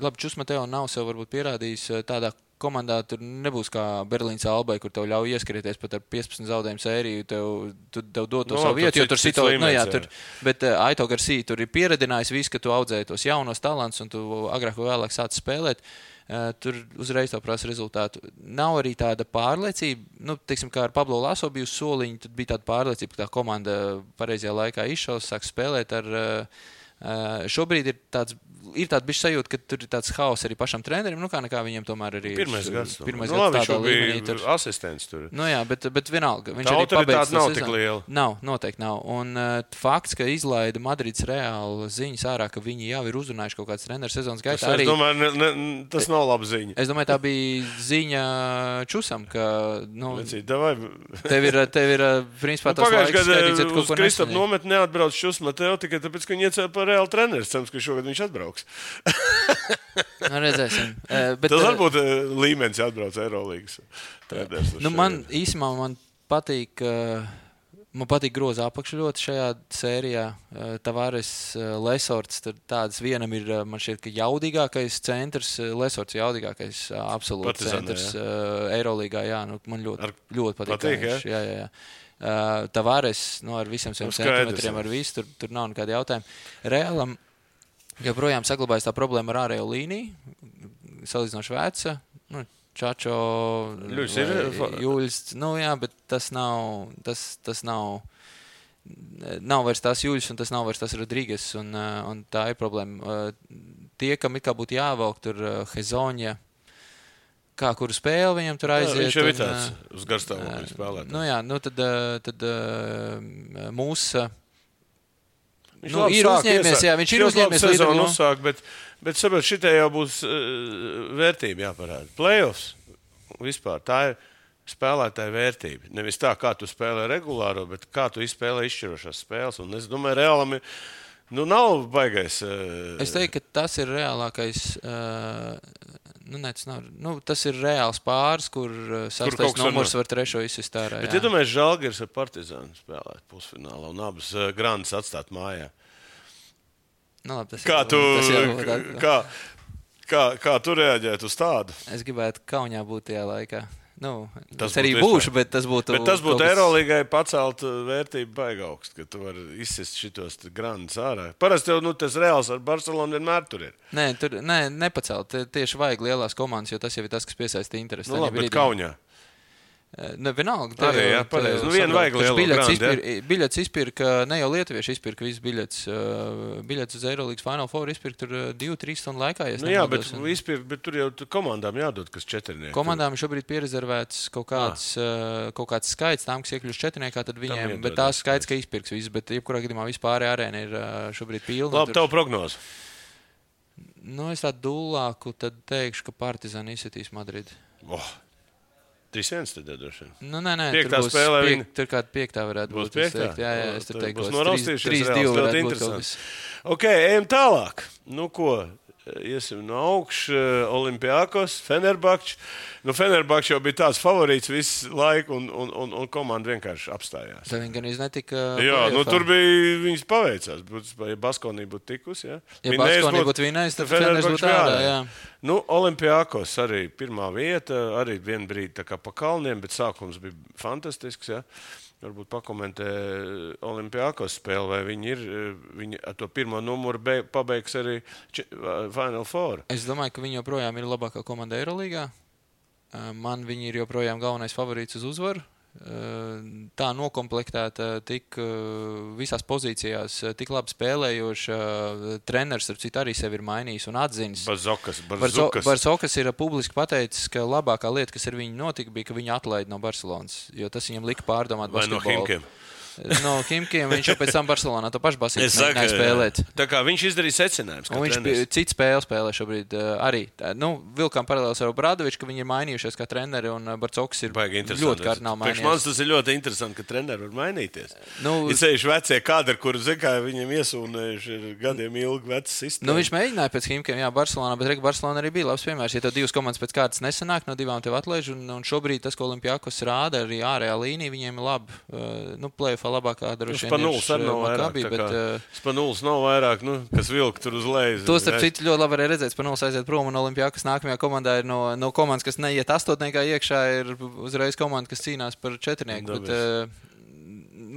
Labi, Čusmateo nav sev varbūt pierādījis eh, tādā komandā. Tur nebūs kā Berlīnas Albai, kur tev ļauj ieskrieties pat ar 15 zaudējumu sēriju. Tev, tu, tev dod to Nu, savu vietu, jo tur cits situācija. Nu, līmenis, jā, tur, bet uh, Aito Garcia tur ir pieredzinājis visu, ka tu audzēji tos jaunos talants un tu agrāk vai vēlāk sāc spēlēt. Uh, tur uzreiz tā prasa rezultātu. Nav arī tāda pārliecība, nu, teiksim, kā ar Pablo Laso bija uz soliņa, tad bija tāda pārliecība, ka tā komanda pareizajā laikā izšaus, sāk spēlēt ar. Uh, šobrīd ir tāds, ir tāds bijis sajūta, ka tur ir tāds haoss arī pašam trenerim. Nu, kā nekā viņam tomēr arī ir. Pirmais gads. Pirmais nu, gads labi, viņš bija Tur, asistents tur. Nu, jā, bet, bet vienalga. Viņš Tā arī to nav tik liela. Nav, noteikti nav. Un uh, fakts, ka izlaida Madrids reāli ziņas ārā, ka viņi jau ir uzrunājuši kaut kādas treneru sezonas Tas, gaitā. es Arī, domāju, ne, ne, tas nav laba ziņa. es domāju, tā bija ziņa Čusam, ka nu, Vecīt, davai. tev ir, tev ir uh, principā tas Pagājušajā gadā Kristapam nometni neatbrauc šus Mateo tikai tāpēc, ka viņi iecēla par reālu treneru. Cerams, ka šogad viņš atbrauks. Nu, redzēsim. Uh, bet, Tas uh, varbūt eh, līmenis atbrauc Eirolandes. Nu, man īstenībā man patīk. Uh, Man patīk groza apakša ļoti šajā sērijā. Uh, Tavares, uh, Lesorts, tur tādas vienam ir, uh, man šķiet, ka jaudīgākais centrs, uh, Lesorts jaudīgākais uh, absolūts Partizanē, centrs uh, Eirolīgā. Jā, nu, man ļoti, Ar- ļoti patīk. patīk, jā, jā, jā. Uh, Tavares nu, ar visiem saviem Nu, skaidrs, centimetriem, jā. ar visu, tur, tur nav nekāda jautājuma. Reālam joprojām saglabājas tā problēma ar ārējo līniju, salīdzinoši veca. Nu, Čačo, Ļuļs ir, fa- Jūļs, nu jā, bet tas nav, tas, tas nav, nav vairs tās Jūļs un tas nav vairs tas Rodrīgas, un, uh, un tā ir problēma. Uh, Tie, kam it kā būtu jāvelk tur Hezoņa, kā kuru spēli viņam tur Jā, aiziet. viņš jau ir tāds uz garstāvokļa spēlētājs. Nu jā, nu tad, tad mūsu. Viņš Nu, ir uzņēmies, jā, viņš ir uzņēmies sezonu lomu. uzsākt, bet, bet saprot, šitai jau būs uh, vērtība jāparāda. Playoffs vispār tā ir spēlētāja vērtība. Nevis tā, kā tu spēlē regulāro, bet kā tu izspēlē izšķirošās spēles. Un es domāju, reālam ir. Nu, nav baigais. Uh, Es teiktu, ka tas ir reālākais. Uh, nu, ne, tas, nav, nu, tas ir reāls pāris, kur kaut sastais numurs var trešo izsist ārā. Bet jā. iedomājieties, Žalgiris ar Partizānu spēlēt pusfinālā un abas uh, grāmatas atstāt mājā. Nu, labi, tas Kā jau- tu, jau- kā, kā, kā tu reaģētu uz tādu? Es gribētu kaunijā būt tajā laikā. Nu, Tas arī būtu būšu, bet tas būtu. Bet tas būtu Eirolandā pacelt uh, vērtību baigā augstu, ka tu vari izsist šitos grāmatas ārā. Parasti jau nu, tas reāls ar Barcelonu vienmēr tur ir. Nē, tur nē, nepacelt. Tie- Tieši vajag lielās komandas, jo tas jau ir tas, kas piesaista interesi. Nu, labi, bet brīdī- Kaunijā. Ne, vienalga. te Arī, te pareizi. Nu, vienu vajag lielu grandu, izpir- Biļetes izpirka, ne jau lietuvieši izpirka visas biļetes. uh, Biļetes uz Eirolandes Final Four izpirka tur uh, divu, trīs stundu laikā. ja Nu, jā, bet, un- izpirkt, bet tur jau komandām jādod, kas četrnieki. Komandām šobrīd ir pierezervēts kaut kāds, uh, kaut kāds skaits, tām, kas iekļūst četrniekā, tad viņiem, bet tās skaits, ka izpirks viss, bet jebkurā gadījumā vispār arēna ir šobrīd pilna. Labi, Tur- tavu prognozi. Nu, es tādu dūlāku tad teikšu, ka Partizāni izsitīs Madridi. Oh. 3-1 tad droši vien. Nu, nē, nē, Piektā tur būs spēlē piek, viņi- tur kāda piektā varētu Būs būt. piektā? teiktu, Jā, jā, es teiktu, būs noraustījušies 3-2 reāls, ļoti interesanti. Ok, ejam tālāk. Nu, ko? Iesim no augšas, Olimpijākos, Fenerbakčs. Nu, Fenerbakčs jau bija tāds favorīts visu laiku, un, un, un, un komanda vienkārši apstājās. Tad viņi gan iznetika. Jā, nu, tur bija viņas paveicās. Ja Baskonī būtu tikusi, ja, Ja Baskonī būtu vinējis, tad Fenerbahčs būtu ārā, jā. Nu, Olimpijākos arī pirmā vieta, arī vienā brīdī tā kā pa kalniem, bet sākums bija fantastisks. Ja. Varbūt pakomentē Olimpijākos spēli, vai viņi ir, eh, viņi ar to pirmo numuru be, pabeigs arī či- Final Four. Es domāju, ka viņi joprojām ir labākā komanda Eirolandā. Man viņi ir joprojām galvenais favorīts uz uzvaru. Tā noklāpta, tik eh, visās pozīcijās, eh, tik labi spēlējoša. eh, Treneris, ar citu, arī sevi ir mainījis un atzīmis. Bazokas, Barzo- Bazokas. Barzokas ir publiski pateicis, ka labākā lieta, kas ar viņu notika, bija, ka viņu atlaida no Barcelonas. Jo tas viņam lika pārdomāt Vai no basketbolu. Himkiem? No Himkiem. Viņš jau pēc tam Barcelonā to pašu basīju mēģināja spēlēt. Tā kā viņš izdarīja secinājumus. Viņš bija cits spēle, spēlē šobrīd uh, arī. Tā, Nu, vilkām paralēlis ar Bradoviču, ka viņi ir mainījušies kā treneri, un uh, Barcoks ir ļoti kardināli mainījies. tas ir ļoti interesanti, ka treneri var mainīties. Nu, Ir sevišķi vecie kadri, kurus viņam iesūnējuši ir gadiem ilgi vecs sistēma. Nu, viņš mēģināja pēc Himkiem, jā, Barcelonā, bet Rīga Barcelona arī bija labs piemērs. Ja tev divas komandas pēc kārtas nesanāk, no divām tev atlaiž, un, un šobrīd tas, ko Olimpijākos rāda, arī ārējā līnija, viņiem ir labi. Uh, nu, plēfā labākā droši vien. Spanulis ir, arī nav uh, vairāk. Tā bet, uh, Spanulis nav vairāk, nu, kas vilk tur uz leju. To starp citu ļoti labi varēja redzēt. Spanulis aiziet prom, un Olimpijākas nākamajā komandā ir no, no komandas, kas neiet astotniekā iekšā, ir uzreiz komanda, kas cīnās par četrnieku. Bet, uh,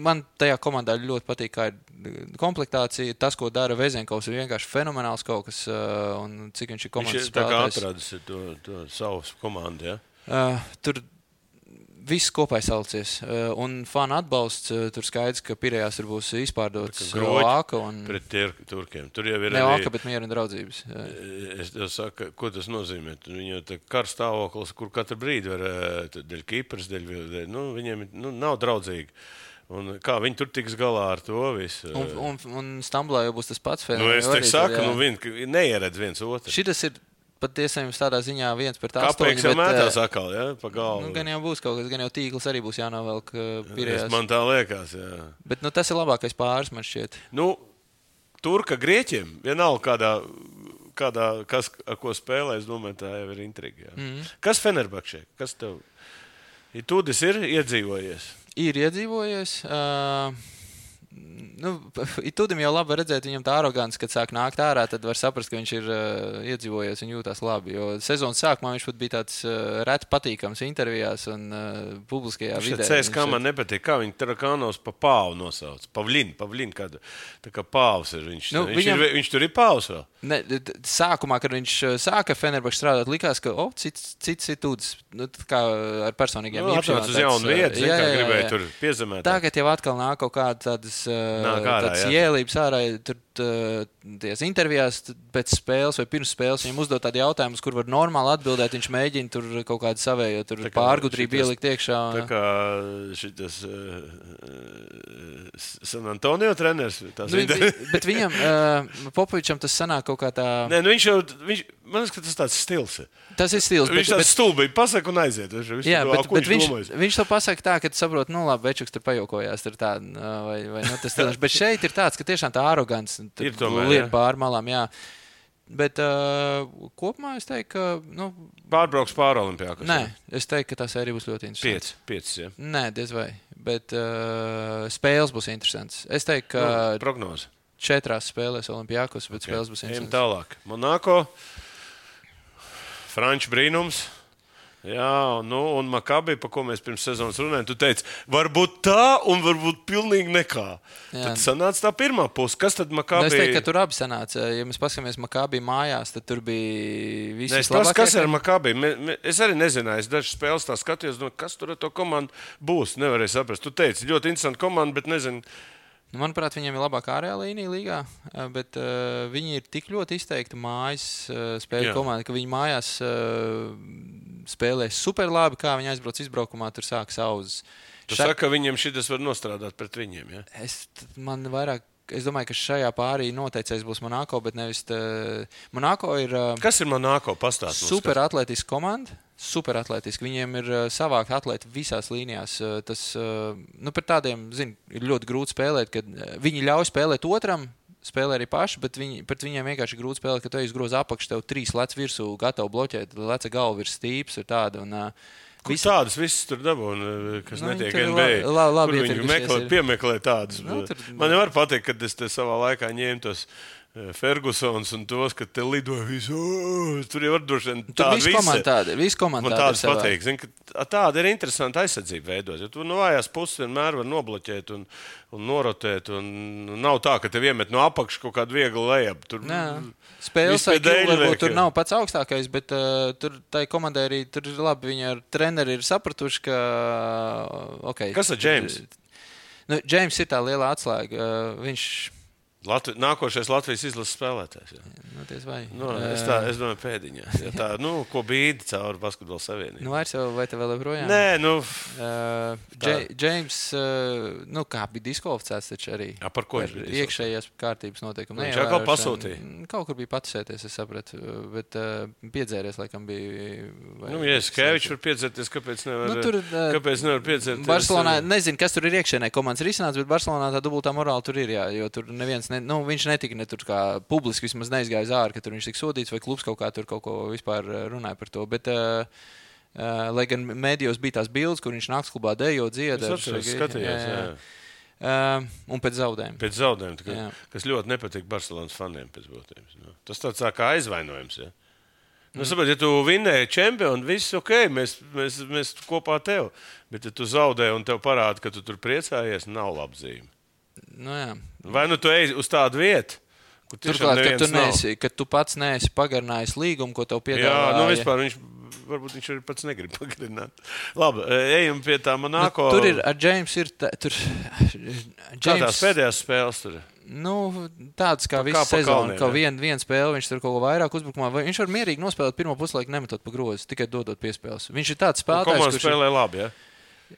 man tajā komandā ļoti patīk, kā ir komplektācija. Tas, ko dara Vēzienkovs, ir vienkārši fenomenāls kaut kas, un cik viņš ir Viņš komandas ir tā kā spēlētājs. atradis to, to savu komandu. Ja? Uh, tur viss kopā salicies. Uh, un fanu atbalsts. Uh, tur skaidrs, ka Pirējās ir būs izpārdots Tā kā groķi Āka un Pret tie, turkiem. Tur jau ir ne arī. Āka, bet mieru un draudzības. Uh, Es tev saku, ko tas nozīmē. Viņu karsts stāvoklis, kur katru brīdi var eh, dēļ Kipras, dēļ, dēļ nu, viņiem nu, nav draudzīgi. Un kā viņi tur tiks galā ar to visu? un, un, un Stamblā jau būs tas pats nu, es arī te tur, saku, jā. nu, viņi neieredz viens otru. Šitas ir patiesībā tādā ziņā viens pret astoņiem. Kāpēc jau bet, mētās eh, atkal, ja, pa galvu? Nu, gan jau būs kaut kas, gan jau tīkls arī būs jānovelk Es- pirējās. Man tā liekas, jā. Bet nu, tas ir labākais pāris, man šķiet. Nu, Turka grieķiem vienalga kādā. Kādā, kas ar ko spēlē, es domāju, tā jau ir intriga. Mm. Mhm. Kas Fenerbakšē? Kas tev? Ja Tūdis ir iedzīvojies. Ir iedzīvojies. Uh, Nu, Tudim jau labi redzēt, viņam tā arogants, kad sāk nākt ārā, tad var saprast, ka viņš ir uh, iedzīvojies un jūtas labi. Jo sezonas sākumā viņš pat bija tāds uh, reti patīkams intervijās un uh, publiskajā Viņš vidē. teica, kā Viņš- man nepatīk, kā viņi Tarakānos pa pāvu nosauc. Pavlīnu, Pavlīnu, kādu. Tā kā pāvs ir viņš. Nu, viņš, viņam- ir, viņš tur ir pāvs vēl. Ne, sākumā, kad viņš sāka Fenerbahčē strādāt, likās, ka oh, cits, cits ir tūds. Nu, tā kā ar personīgiem Nu, īpašībām tāds, jaunu uh, vietu, jā, zin, kā jā, jā, gribēja jā. tur piezemēt. Tagad jau atkal nāk kaut kādas tādas, tādas jā. ielības ārā. Tur uh, tajās intervijās pēc spēles vai pirms spēles viņam uzdod tādu jautājumu, kur var normāli atbildēt. Viņš mēģina tur kaut kādu savējo kā pārgudrību ielikt iekšā. Tā kā šis San Antonio treneris. Nu, vi, bet viņam, uh, Popovičam, tas sanāk kaut kā tā. Nē, nu viņš jau, viņš, man liekas, ka tas tāds stils. Tas ir stils. Viņš tāds stulbi pasaka un aiziet. Viņš, Jā, domā, bet, bet viņš, domājis? viņš to pasaka tā, ka tu saproti, nu, labi, Večuks tur pajokojās. Tur tā, vai, vai, nu, tas stiliņš. bet šeit ir tāds, ka tiešām tā arogants Ir tomēr, lieta jā. pārmalām. Jā. Bet uh, kopumā es teiktu, ka. Nu, Pārbrauks pāri Olimpijākam. nē, es teiktu, ka tā sērija būs ļoti interesanta. Pieci. Pieci ja. Nē, diez vai. Bet uh, spēles būs interesantas. Es teiktu, ka nu, prognoze. četrās spēlēs Olimpijākos, bet spēles būs Ejam interesantas. tālāk. Monako, Frančs brīnums. Jā, nu, un Makabī, par ko mēs pirms sezonas runājām, tu teici, varbūt tā, un varbūt pilnīgi nekā. Jā. Tad sanāca tā pirmā puse. Kas tad Nu, Makabī? es teiktu, ka tur abi sanāca. Ja mēs paskatāmies Makābī mājās, tad tur bija visi Nē, es tas, kas ir me- Es arī nezināju, es dažas spēles tā skatījos, nu, kas tur ar to komandu būs. Nevarēju saprast. Tu teici, ļoti interesanti komanda, bet nezinu. Nu, Manuprāt, viņiem ir labākā ārējā līnija līgā, bet uh, viņi ir tik ļoti izteikti mājas uh, spēļu komanda, ka viņi mājās uh, spēlē super labi. Kā viņi aizbrauc izbraukumā, tur sākas auzas. Tu Šā- saki, ka viņiem šis var nostrādāt pret viņiem. Ja? Es, man vairāk, es domāju, ka šajā pārī noteicējs būs Monako, bet nevis. Tā, Monako ir Kas ir Monako pastāstījums? super atletiska komanda. Super atletiski. Viņiem ir uh, savākt atlēti visās līnijās. Uh, Tas uh, nu, par tādiem zin, ir ļoti grūti spēlēt, kad viņi ļauj spēlēt otram. Spēlē arī paši, bet viņi, pret viņiem vienkārši ir grūti spēlēt, ka tu izgrozi apakšu, tev trīs lec virsū, gatavo bloķēt, leca galva virs stīps. ir Tāda, un, uh, Kur visi- tādas visas tur dabūna, kas Nu, netiek ir NBA. labi- la- labi viņi meklē, ir. piemeklē tādas. Nu, tur- Man nevar pateikt, ka es savā laikā ņēmu tos Fergusons un tos, ka te lidoja visu. "Ā, Tur jau var droši vien Tur viss komanda tāda ir. Komanda Man tāda tādas ir patīk. Zin, tāda ir interesanta aizsardzība veidot. Ja tu no vājās puses vienmēr vari nobloķēt un, un norotēt. Un nav tā, ka tev iemet no apakšas kaut kādu vieglu lejup. Tur. Spēles IQ varbūt tur nav pats augstākais, bet uh, tur tai komandai arī tur ir labi. Viņi ar treneri ir sapratuši, ka. Okay, Kas ar James? Nu, James ir tā liela atslēga. Uh, viņš Latvi, nākošais Latvijas izlases spēlētājs. Jā. Nu. Nu, es, tā, es domāju, pēdiņā. Jā, tā, nu, ko bīdi cauri basketbola savienībai. Nu, vairs jau, vai te vēl joprojām? Nē, nu, Uh, Džeims, uh, nu, kā bija diskvalificēts, taču arī a, par ko viņš bija? iekšējās kārtības noteikumu. Viņš atkal pasūtīja? Kaut kur bija patsēties, es sapratu, bet uh, piedzēries, laikam, bija. vai- Nu, ja Skēvičs var piedzerties, kāpēc nevar, Nu, tur, uh, kāpēc nevar piedzerties? Barcelonā nezinu, kas tur ir iekšēnē komandas risināts, bet Barcelonā tā dubultā morāla tur ir. Jā, jo tur neviens, ne, nu, viņš netika ne tur kā publiski vismaz neizgāja zāri, ka tur viņš tika sodīts vai klubs kaut kā tur kaut ko vispār uh, runāja par to. Bet, uh, Uh, lai gan mēdījos bija tās bildes, kur viņš naktas klubā dejo, dziedā. atceros, skatījos, jā. Uh, un pēc zaudējuma. Pēc zaudējuma, Jā. kas ļoti nepatīk Barcelonas faniem pēc būtības. Nu, tas tāds tā kā aizvainojums. Ja? Nu, saprot, ja tu vinnēji čempionu, viss ok, mēs, mēs, mēs kopā tevi. Bet, ja tu zaudē un tev parāda, ka tu tur priecājies, nav laba zīme. Nu, jā. Vai nu tu ej uz tādu vietu, Turklāt, ka tu, neesi, ka tu pats neesi pagarinājis līgumu, ko tev Jā, piedāvā. nu vispār viņš, varbūt viņš arī pats negrib pagarināt. Labi, ejam pie tā manāko. Nu, tur ir ar Jamesu. Ir tā, tur, Kā tās pēdējās spēles tur? Nu, tāds kā visu sezonu, ka ja? viena vien spēle viņš tur kaut ko vairāk uzbrukumā. vai Viņš var mierīgi nospēlēt pirmo puslaiku, nemetot pa grozu, tikai dodot piespēles. Viņš ir tāds spēlētājs, Komanda kurš ir- spēlē labi. Ja?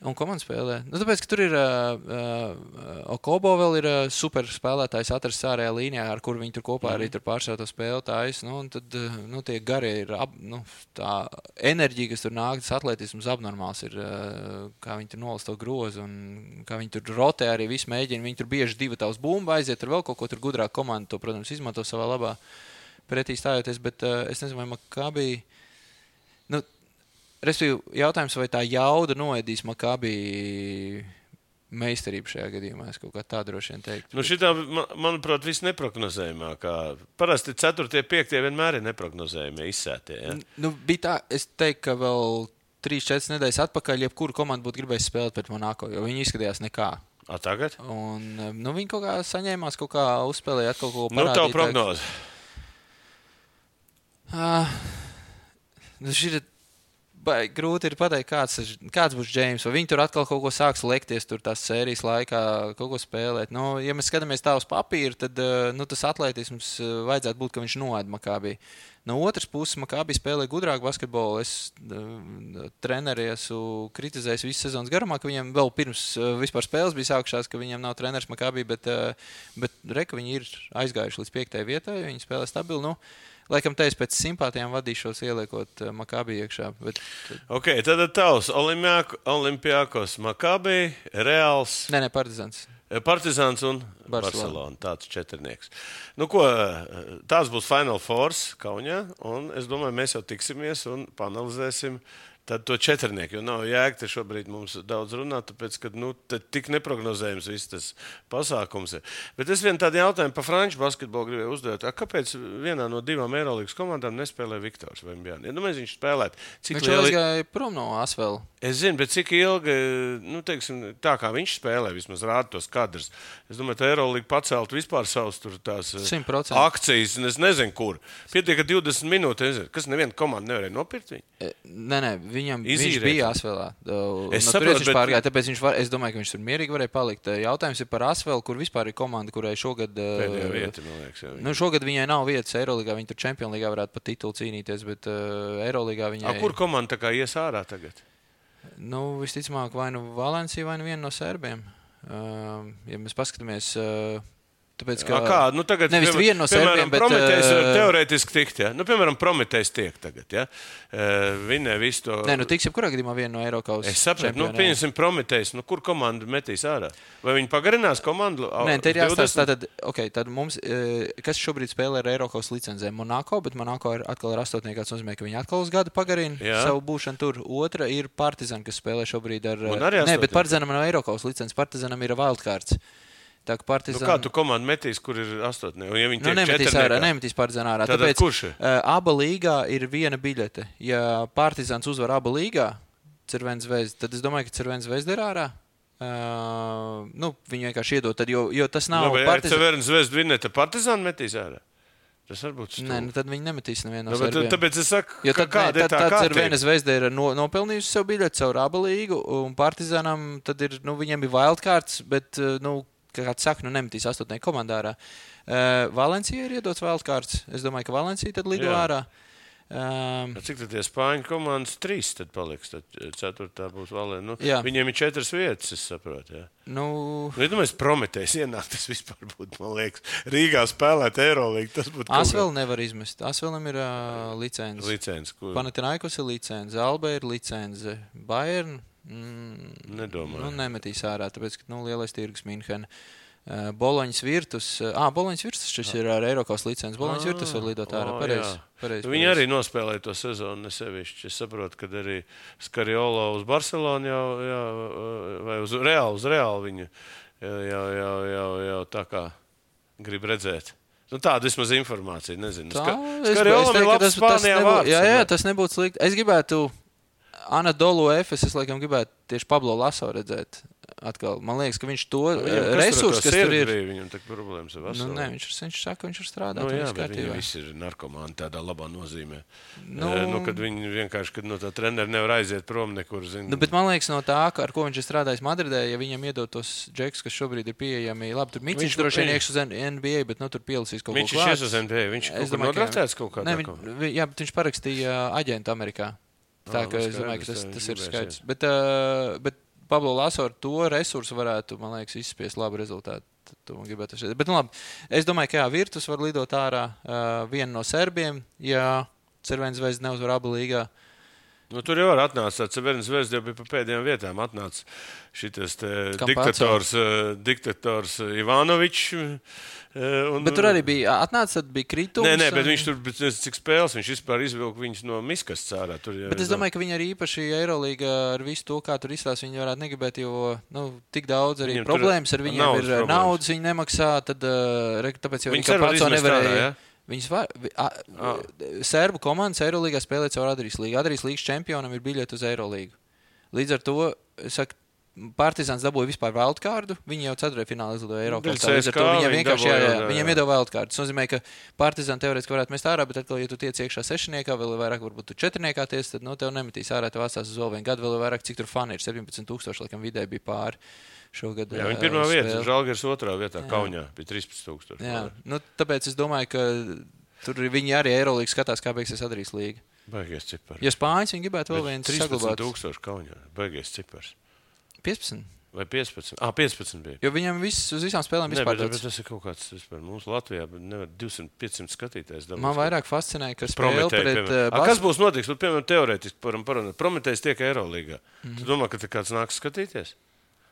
Un komanda spēlē. Nu, tāpēc, ka tur ir uh, uh, Okobo vēl ir uh, super spēlētājs atrasts ārējā līnijā, ar kuru viņi tur kopā Mhm. arī tur pārsvarā to spēli tājas. Nu, un tad, uh, nu, tie garie ir, ap, nu, tā enerģija, kas tur nāk, tas atletisms abnormāls ir, uh, kā viņi tur nolast to grozu un kā viņi tur rotē arī visu mēģina. Viņi tur bieži divi tavs bumbu aiziet, tur vēl kaut ko tur gudrāk komanda to, protams, izmanto savā labā pretī stājoties, bet uh, es nezinu, vai Makabī. Respektīvi, jautājums, vai tā jauda noēdīs Makabī meistarību šajā gadījumā. Es kaut kā tā droši vien teiktu. Nu, šitā, man- manuprāt, viss neprognozējumākā. Parasti 4. un 5. vienmēr ir neprognozējumi, izsētie. Ja? Nu, bija tā, es teiktu, ka vēl 3-4 nedēļas atpakaļ, jebkura komanda būtu gribējusi spēlēt pret Monako, jo viņi izskatījās nekā. A, tagad? Un, nu, viņi kaut kā saņēmās, kaut kā uzspēlēja, kaut ko Nu, tā parādīt. prognoze. Uh, nu, šī ir baigi grūti ir pateikt, kāds, kāds būs Džeims. Vai viņi tur atkal kaut ko sāks lekties, tur tās sērijas laikā, kaut ko spēlēt. Nu, ja mēs skatāmies tā uz papīra, tad uh, nu, tas atletisms uh, vajadzētu būt, ka viņš noēd Makābī. No otras puses, Makābī spēlē gudrāk basketbolu. Es uh, treneri esmu kritizējis visu sezonas garumā, ka viņiem vēl pirms vispār spēles bija sākušās, ka viņiem nav treneris Makābī, bet, bet reka viņi ir aizgājuši līdz piektajai vietai, viņi spēlē stabili. Nu, Laikam, te es pēc simpātijām vadīšos, ieliekot uh, Makābī iekšā. Bet, Ok, tad tavs Olimpiakos, Makabī, Reāls, nē, nē, Partizans. Partizāns un Barcelona. Barcelona. Tāds četrnieks. Nu, ko, tās būs Final Force Kaunijā, un es domāju, mēs jau tiksimies un panelizēsim. Tad to četrnieku, jo nav jēga te šobrīd mums daudz runāt, tāpēc, ka nu, tik neprognozējams viss tas pasākums ir. Bet es vienu tādu jautājumu par franču basketbolu gribēju uzdot. A, Kāpēc vienā no divām Eirolandes komandām nespēlē Viktors vai Bjārns? Ja, nu, mēs viņš spēlētu. Cik Viņš jau liela aizgāja prom no Asvēla. Es zinu, bet cik ilgi, nu, teiksim, tā kā viņš spēlē, vismaz rāda tos kadrus. Es domāju, ka Eirolandā pacelt vispār savus tur tās eh, 100%. akcijas, un es nezinu, kur. Pietiek, ka 20 minūtes, kas neviena komanda nevarēja nopirkt viņu. E, Nē, nē, viņam Izīrēt. viņš bija Asvēlā. Es no saprotu, turienes viņš bet- pārgāja, tāpēc viņš var, es domāju, ka viņš tur mierīgi varēja palikt. Jautājums ir par Asvēlu, kur vispār ir komanda, kurai šogad. Pēdējā vieta, liekas. Jā, Nu, šogad viņai nav vietas Eirolandā. Viņa tur League varētu pat titulu cīnīties, bet uh, Eirolandā viņai A, kur komanda tā kā ies ārā tagad? Nu, visticamāk, vai nu Valencija, vai nu viena no serbiem. Uh, ja mēs paskatāmies, uh, tāpēc, Ka... Kā, nu tagad, Nevis vienu no serbiem, bet, Prometējs var eh, teorētiski tikt, ja? Nu, piemēram, Prometējs tiek tagad, ja? Vinē visu to. Nē, nu tiks jebkurā gadījumā viena no Eiropas. Es saprotu, nu, pieņemsim, Prometējs. Nu, kur komanda metīs ārā? Vai viņi pagarinās komandu? Nē, te ir jāstāsta, 20? tad, okay, tad mums, eh, kas šobrīd spēlē ar Eiropas licencēm, Monako, bet Monako ir atkal ir astotnieks. Tas nozīmē, ka viņi atkal uz gadu pagarina Jā. savu būšanu tur. Otra ir Partizan, kas spēlē šobrīd ar. Nē, bet. Partizanam nav Eiropas licences, Partizanam ir Wildcards. Tā kā Nu, Partizan... kā tu komandu metīs, kur ir astotnē? Ja Nu, nemetīs ārā, nemetīs Partizan ārā. Tātad Tāpēc, kurš? Uh, aba līgā ir viena biļete. Ja Partizans uzvar abu līgā, Cervens Zvezda, tad es domāju, ka Cervens Zvezda ir ārā. Uh, nu, viņu vienkārši iedod, tad, jo, jo tas nav Labi, ja Partizan- Severns Zvezda vinnē, tad Partizānu metīs ārā. Tas varbūt Nē, nu, tad viņi nemetīs nevienu no nu, bet, serbiem. tāpēc es saku, Jo tad, kāda ir tad, tā tad kārtība? Cervena Zvezda ir no, nopelnījusi sev biļeti caur abu līgu, un Partizanam tad ir, nu, viņiem bija wildcards, bet, nu, kāds saka, nu nemetīs astotnē komandā ārā. Uh, Valencija ir iedots vēlkārts. Es domāju, ka Valencija tad lido Jā. ārā. Um, Cik tie spāņu komandas trīs tad paliks? Tad ceturtā būs valē. Nu, Jā. viņiem ir četras vietas, es saprotu. Jā. nu, Nu, ja domāju, Prometējs ienāk, tas vispār būtu, man liekas, Rīgā spēlēt Eirolīgu. Tas būtu Asvēl nevar izmest. Asvēlam ir uh, licence. licence, ko Panatinaikos ir licence, Alba ir licence, Bayern. Mm, nedomāju. Nu, nemetīs ārā, tāpēc, ka nu, lielais tirgus München. Uh, Boloņas virtus. Ah, Boloņas virtus šis ir ar Eiropas licenci. Boloņas Ah, virtus var lidot ārā. o, Pareizi. pareiz, Viņi arī nospēlēja to sezonu nesevišķi. Es saprotu, ka arī Skariolo uz Barcelonu jau, jā, vai uz Reālu, uz Reālu viņu jau, jau, jau, jau, jau tā kā grib redzēt. Nu, tāda vismaz informācija, nezinu. Tā, Ska- es, es teiktu, ka tas, tas, vārds, jā, jā, tas nebūtu slikti. Es gribētu Anadolu Efes, es laikam gribētu tieši Pablo Laso redzēt. Atkal. Man liekas, ka viņš to Viņam, eh, kas resursu, kas tur ir. Bija, viņam tā problēmas ar Nu, veselību. nē, viņš, viņš saka, ka viņš ir strādājis. Nu, jā, bet viņi visi ir narkomāni tādā labā nozīmē. Nu, Nu, nu, kad viņi vienkārši, kad no tā treneris nevar aiziet prom nekur, zina. Nu, bet man liekas, no tā, ar ko viņš ir strādājis Madridē, ja viņam iedod tos džekus, kas šobrīd ir pieejami, labi, tur Mīcis Viņš- droši vien viņš- iekš uz NBA, bet nu, tur pielasīs kaut ko viņš ir šies uz NBA, viņš ir nodraftēts kaut kādā Nē, viņ, vi- jā, bet viņš parakstīja aģentu Amerikā. Tā kā nu, es domāju, ka tas, tas ir skaidrs. Bet, uh, bet Pablo Laso ar to resursu varētu, man liekas, izspiest labu rezultātu. Bet, nu, labi. Es domāju, ka jā, Virtus var lidot ārā uh, vienu no serbiem, ja Cervēns zvaigznes neuzvar abu līgā. Nu, tur jau var atnākt tāds Cervens Zvezda jau bija pa pēdējām vietām. Atnāca šis diktators, uh, diktators Ivanovičs. Uh, un- Bet tur arī bija atnācis, tad bija kritums. Nē, nē, bet viņš tur bija cik spēles, viņš vispār izvilka viņus no miskas cārā. Tur, Bet es domāju, ka viņi arī īpaši Eirolīgā ar visu to, kā tur izstāsta, viņi varētu negribēt, jo nu, tik daudz arī Viņiem problēmas ar viņiem ir. eh, problēmas. Naudas viņi nemaksā, tad re- tāpēc jau Viņi var pats to nevarēja. ārā, ja? Viņas var, a, Ah. Sērbu komandas Eirolīgā spēlē caur Adrijas līgu. Adrijas līgas čempionam ir biļete uz Eirolīgu. Līdz ar to, es saku, Partizāns dabūja vispār wildkārdu. Viņi jau ceturtajā finālā izlidoja Eiropā. Viņi vienkārši jā, jā, jā, viņiem iedod wildkārdu. Tas nozīmē, ka Partizāns teorētiski varētu mest ārā, bet atkal, ja tu tiec iekšā sešniekā, vēl vairāk, varbūt tu četrniekā ties, tad no tev nemetīs ārā, tev atstās uz vēl vienu gadu, vēl vairāk, cik tur fani ir. 17,000 laikam vidē bija pāri šogad. Jā, viņa pirmā vieta. Žalgiris otrā vietā, Jā. Kaunijā bija 13,000. Jā, nu, tāpēc es domāju, ka tur viņi arī Eirolīgas skatās, kā beigsies Adrijas līga. Baigies cipars. Ja Spāņas viņi gribētu vēl vienu 13,000 saglabāt. Kaunijā. Baigies cipars. 15. Vai 15? Ah, 15 bija. Jo viņam viss uz visām spēlēm Nē, vispār tāds. tas ir kaut kāds vispār. Mums Latvijā nevar 200, 500 skatītājs. dabūs Man vairāk fascinēja, ka spēle Prometēji, pret piemēram. uh, A, Kas būs notiks? Nu, Piemēram, teorētiski varam parunāt. Prometējs tiek Eirolandā. Mm Mhm. -hmm. Tu domā, ka kāds nāks skatīties?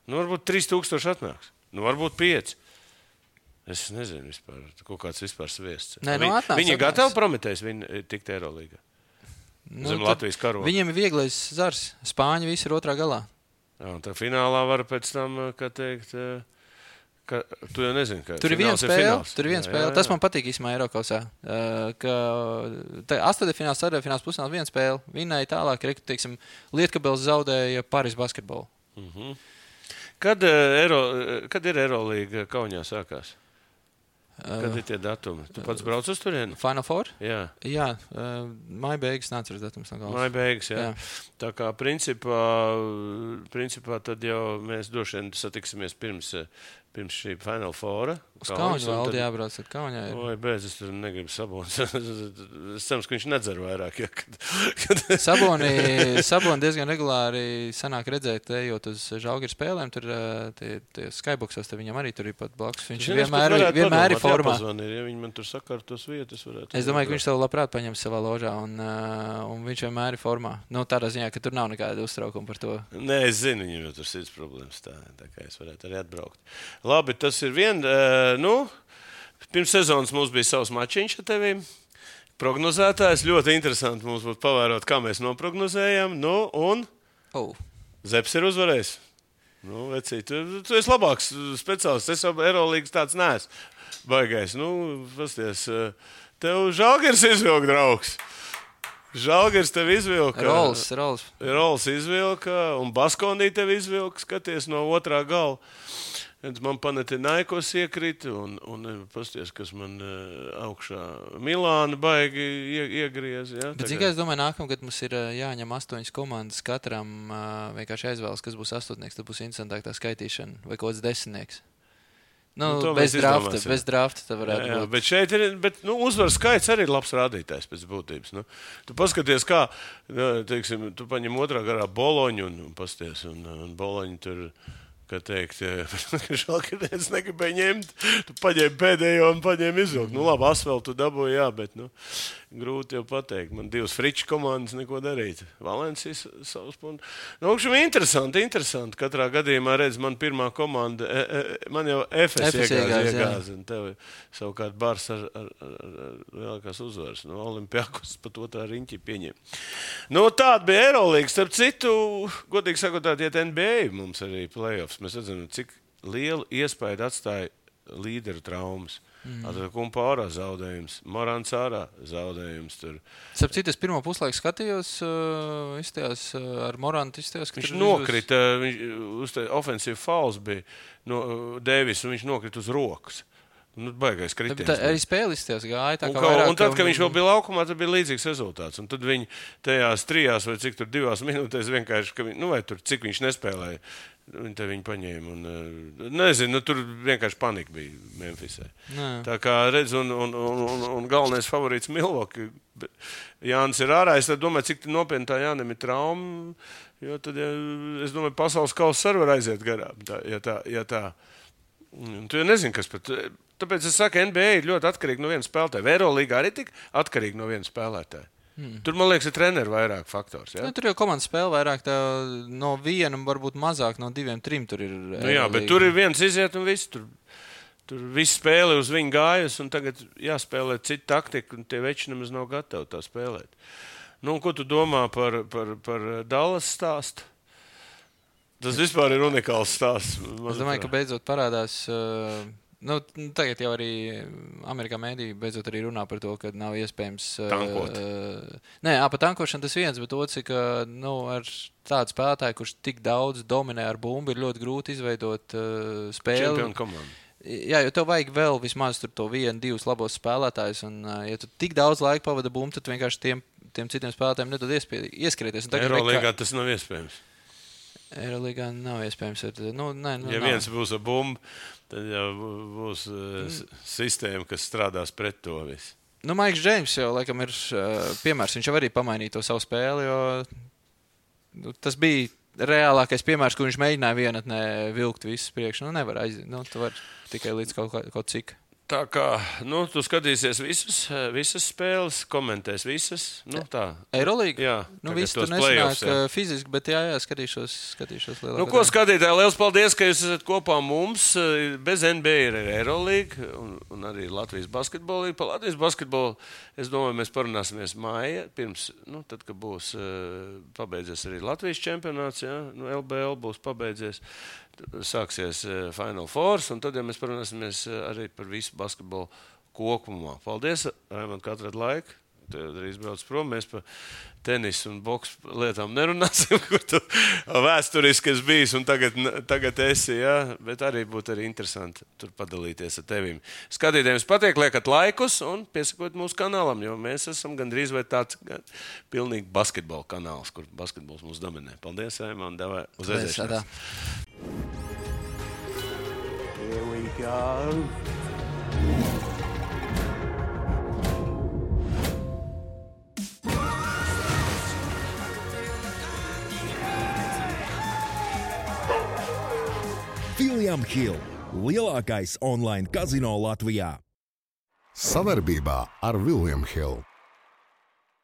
Nu, varbūt 3000 atnāks. Nu, varbūt 5. Es nezinu, vispār, kaut kāds vispār sviests. Nē, nu, viņi, atnāks, viņi ir gatavi prometējis viņu tikt Eirolandā. Nu, Zem Latvijas karoga. Viņiem ir vieglais zars. Spāņi visi ir otrā galā. Jā, tā finālā var pēc tam, kā teikt, eh, ka tu jau nezini, ka Tur ir viena spēle. fināls. Tur ir viena spēle. jā, Tas jā. man patīk īstenībā Eiropasā. Uh, ka astotdaļfināls, ceturtdaļfināls pusfināls viena spēle. Vinēja tālāk, teiksim, Lietkabels zaudēja Pāris basketbolu. Kad, eh, Eiro, eh, kad ir Eirolandā Kaunijā sākās? Kad ir tie datumi? Tu pats brauc uz turieni? Final Four? Jā, Jā, uh, maija beigas nāca ar galvas. māja beigas. Jā. Jā. Tā kā principā, principā tad jau mēs droši vien satiksimies pirms, pirms šī Final Fora. Uz Kaunas valdi jābrauc, tad Kaunijā ir. Oi, bez, es tur negribu sabonus. es ceru, ka viņš nedzer vairāk. Ja, kad, kad... Saboni, Saboni diezgan regulāri sanāk redzēt, ejot uz žāģa spēlēm. Tur tie, tie skyboxos te viņam arī tur ir pat blakus. Viņš Zini, es pat vienmēr, varētu vienmēr ir formā. Ir, ja viņi man tur sakārtos vietas, varētu. Es domāju, ka viņš to labprāt paņems savā ložā, un, un viņš vienmēr ir formā. Nu, tādā ziņā, ka tur nav nekāda uztraukuma par to. Nē, es zinu, viņam tur ir problēmas. Tā, tā kā es varētu arī atbraukt. Labi, tas ir viens. Uh, nu, pirms sezonas mums bija savs mačiņš ar tevi. Prognozētājs ļoti interesanti mums būtu pavērot, kā mēs noprognozējam. Nu, un Oh. Zepsi ir uzvarējis. Nu, vecī, tu, tu esi labāks speciālists. Es jau Eirolandes tāds neesmu. Baigais. Nu, pasties, eh, tev žāgers izvilka draugs. Žāgers tev izvilka. Rols, Rols. Rols izvilka, un Baskonī tev izvilka, skaties no otrā gala. Man paneti naikos iekrita, un, un pasties, kas man uh, augšā Milāna baigi ie, iegriez. Ja, Bet, kā es domāju, nākamgad mums ir ā, jāņem astoņas komandas. Katram vienkārši aizvēlas, kas būs astotnieks. Tad būs interesantāk tā skaitīšana vai kaut kāds desmitnieks. Nu, Nu, bez drafta, bez drafta tā varētu Jā, jā, būt. bet šeit ir bet, nu, uzvaras skaits arī labs rādītājs pēc būtības. Nu, tu paskaties, kā nu, teiksim, tu paņem otrā garā boloņu un, un pasties, un, un boloņu tur. Kā teikt, žēl, ka es negribēju ņemt. Tu paņēmi pēdējo un paņēmi izvilkt. Nu, labi, asfaltu dabūji, jā, bet nu, grūti jau pateikt. Man divas friču komandas neko darīt. Valencijas savus punktus. Nu, augšām interesanti, interesanti. Katrā gadījumā redz, man pirmā komanda, e, e, man jau FS iegāza un tev savukārt bars ar, ar, ar, ar, lielākās uzvaras. No Olimpijākos pat otrā riņķi pieņem. Nu, tāda bija Eirolandes. Starp citu, godīgi sakot, tāda iet NBA mums arī playoffs. Mēs redzam, cik lielu iespēju atstāja līderu traumas. Mm. Kumpa ārā zaudējums, Morāns ārā zaudējums. Starp citu, es pirmo puslaiku skatījos, uh, izstājās uh, ar Morantu. Izstājās, ka Viņš nokrita, viņš uz ofensīvu fauls bija no Dēvis, un viņš nokrita uz rokas. Nu, baigais kritiens. Tā, arī spēle izstājās gāja. Tā Un, kā un tad, kad viņš vēl bija laukumā, tad bija līdzīgs rezultāts. Un tad viņi tajās trijās vai cik tur divās minūtēs vienkārši, viņi, nu, vai tur cik viņš nespēlēja, viņi te viņu paņēma. Un, eh, nezinu, nu, tur vienkārši panika bija Memphisē. Tā kā redz, un, un, un, un, un galvenais favorīts Milvoki. Jānis ir ārā. Es domāju, cik nopietni tā Jānim ir trauma. Jo tad, ja, es domāju, pasaules kausa arī var aiziet garām. Tā, ja tā, ja tā. Un Tu jau nezini, kas pat. Tāpēc es saku, NBA ir ļoti atkarīga no viena spēlētāja. Eirolandā arī tik atkarīga no viena spēlētāja. Hmm. Tur, man liekas, ir treneru vairāk faktors. Ja? Nu, tur jau komandas spēle vairāk tā, no viena, varbūt mazāk no diviem, trim. Tur ir. Nu, jā, bet tur ir viens iziet un viss. Tur, tur viss spēle uz viņu gājas, un tagad jāspēlē cita taktika, un tie veči nemaz nav gatavi tā spēlēt. Nu, ko tu domā par, par, par Dallas stāstu? Tas vispār ir unikāls stāsts. Es domāju, ka beidzot parādās. Uh, Nu, tagad jau arī Amerikā mēdīja beidzot arī runā par to, ka nav iespējams. Tankot. Uh, nē, par tankošanu tas viens, bet otrs, ka nu, ar tādu spēlētāju, kurš tik daudz dominē ar bumbu, ir ļoti grūti izveidot uh, spēli. Jā, jo tev vajag vēl vismaz to vienu, divus labos spēlētājus. Un, uh, ja tu tik daudz laika pavadi bumbu, tad vienkārši tiem, tiem citiem spēlētājiem nedod iespēju ieskrieties. Eirolandā tas nav iespējams. Eirolandā nav iespējams. Ir, nu, nē, nu, Ja nav. viens būs ar bumbu, tad jau būs uh, sistēma, kas strādās pret to visu. Nu, Maiks Džeims jau laikam ir uh, piemērs. Viņš jau arī pamainīja to savu spēli. Jo, nu, tas bija reālākais piemērs, kur viņš mēģināja vienatnē vilkt visu priekšu. Nu, nevar aiziet. Nu, tu vari tikai līdz kaut, kaut cik. Tā kā nu, tu skatīsies visas, visas spēles, komentēs visas. Nu, tā. Eirolandā? Jā, Nu, viss tur nesanāk jā. uh, fiziski, bet jā, jā skatīšos, skatīšos lielāko Nu, ko skatītāji, liels paldies, ka jūs esat kopā mums. Bez NBA ir arī Eirolandā un, un arī Latvijas basketbola. Par Latvijas basketbolu es domāju, mēs parunāsimies māja. Pirms, nu, tad, kad būs uh, pabeidzies arī Latvijas čempionāts, ja? nu, LBL būs pabeidzies. Tad Sāksies uh, Final Four, un tad jau mēs parunāsimies uh, arī par visu basketbolu kopumā. Paldies, Raimond, ka atradāt laiku. Drīz brauc prom. Mēs par tenisu un boxu lietām nerunāsim, kur tu vēsturiski esi bijis un tagad, tagad esi. Ja? Bet arī būtu arī interesanti tur padalīties ar tevi. Skatītājiem, patīk, liekat laikus un piesakot mūsu kanālam, jo mēs esam gandrīz vai tāds pilnīgi basketbola kanāls, kur basketbols mūs dominē. Paldies, Raimond, devai uz. Adā. Here we go. William Hill - lielākais online kazino Latvijā. Savarbībā ar Vilniņu Hildu.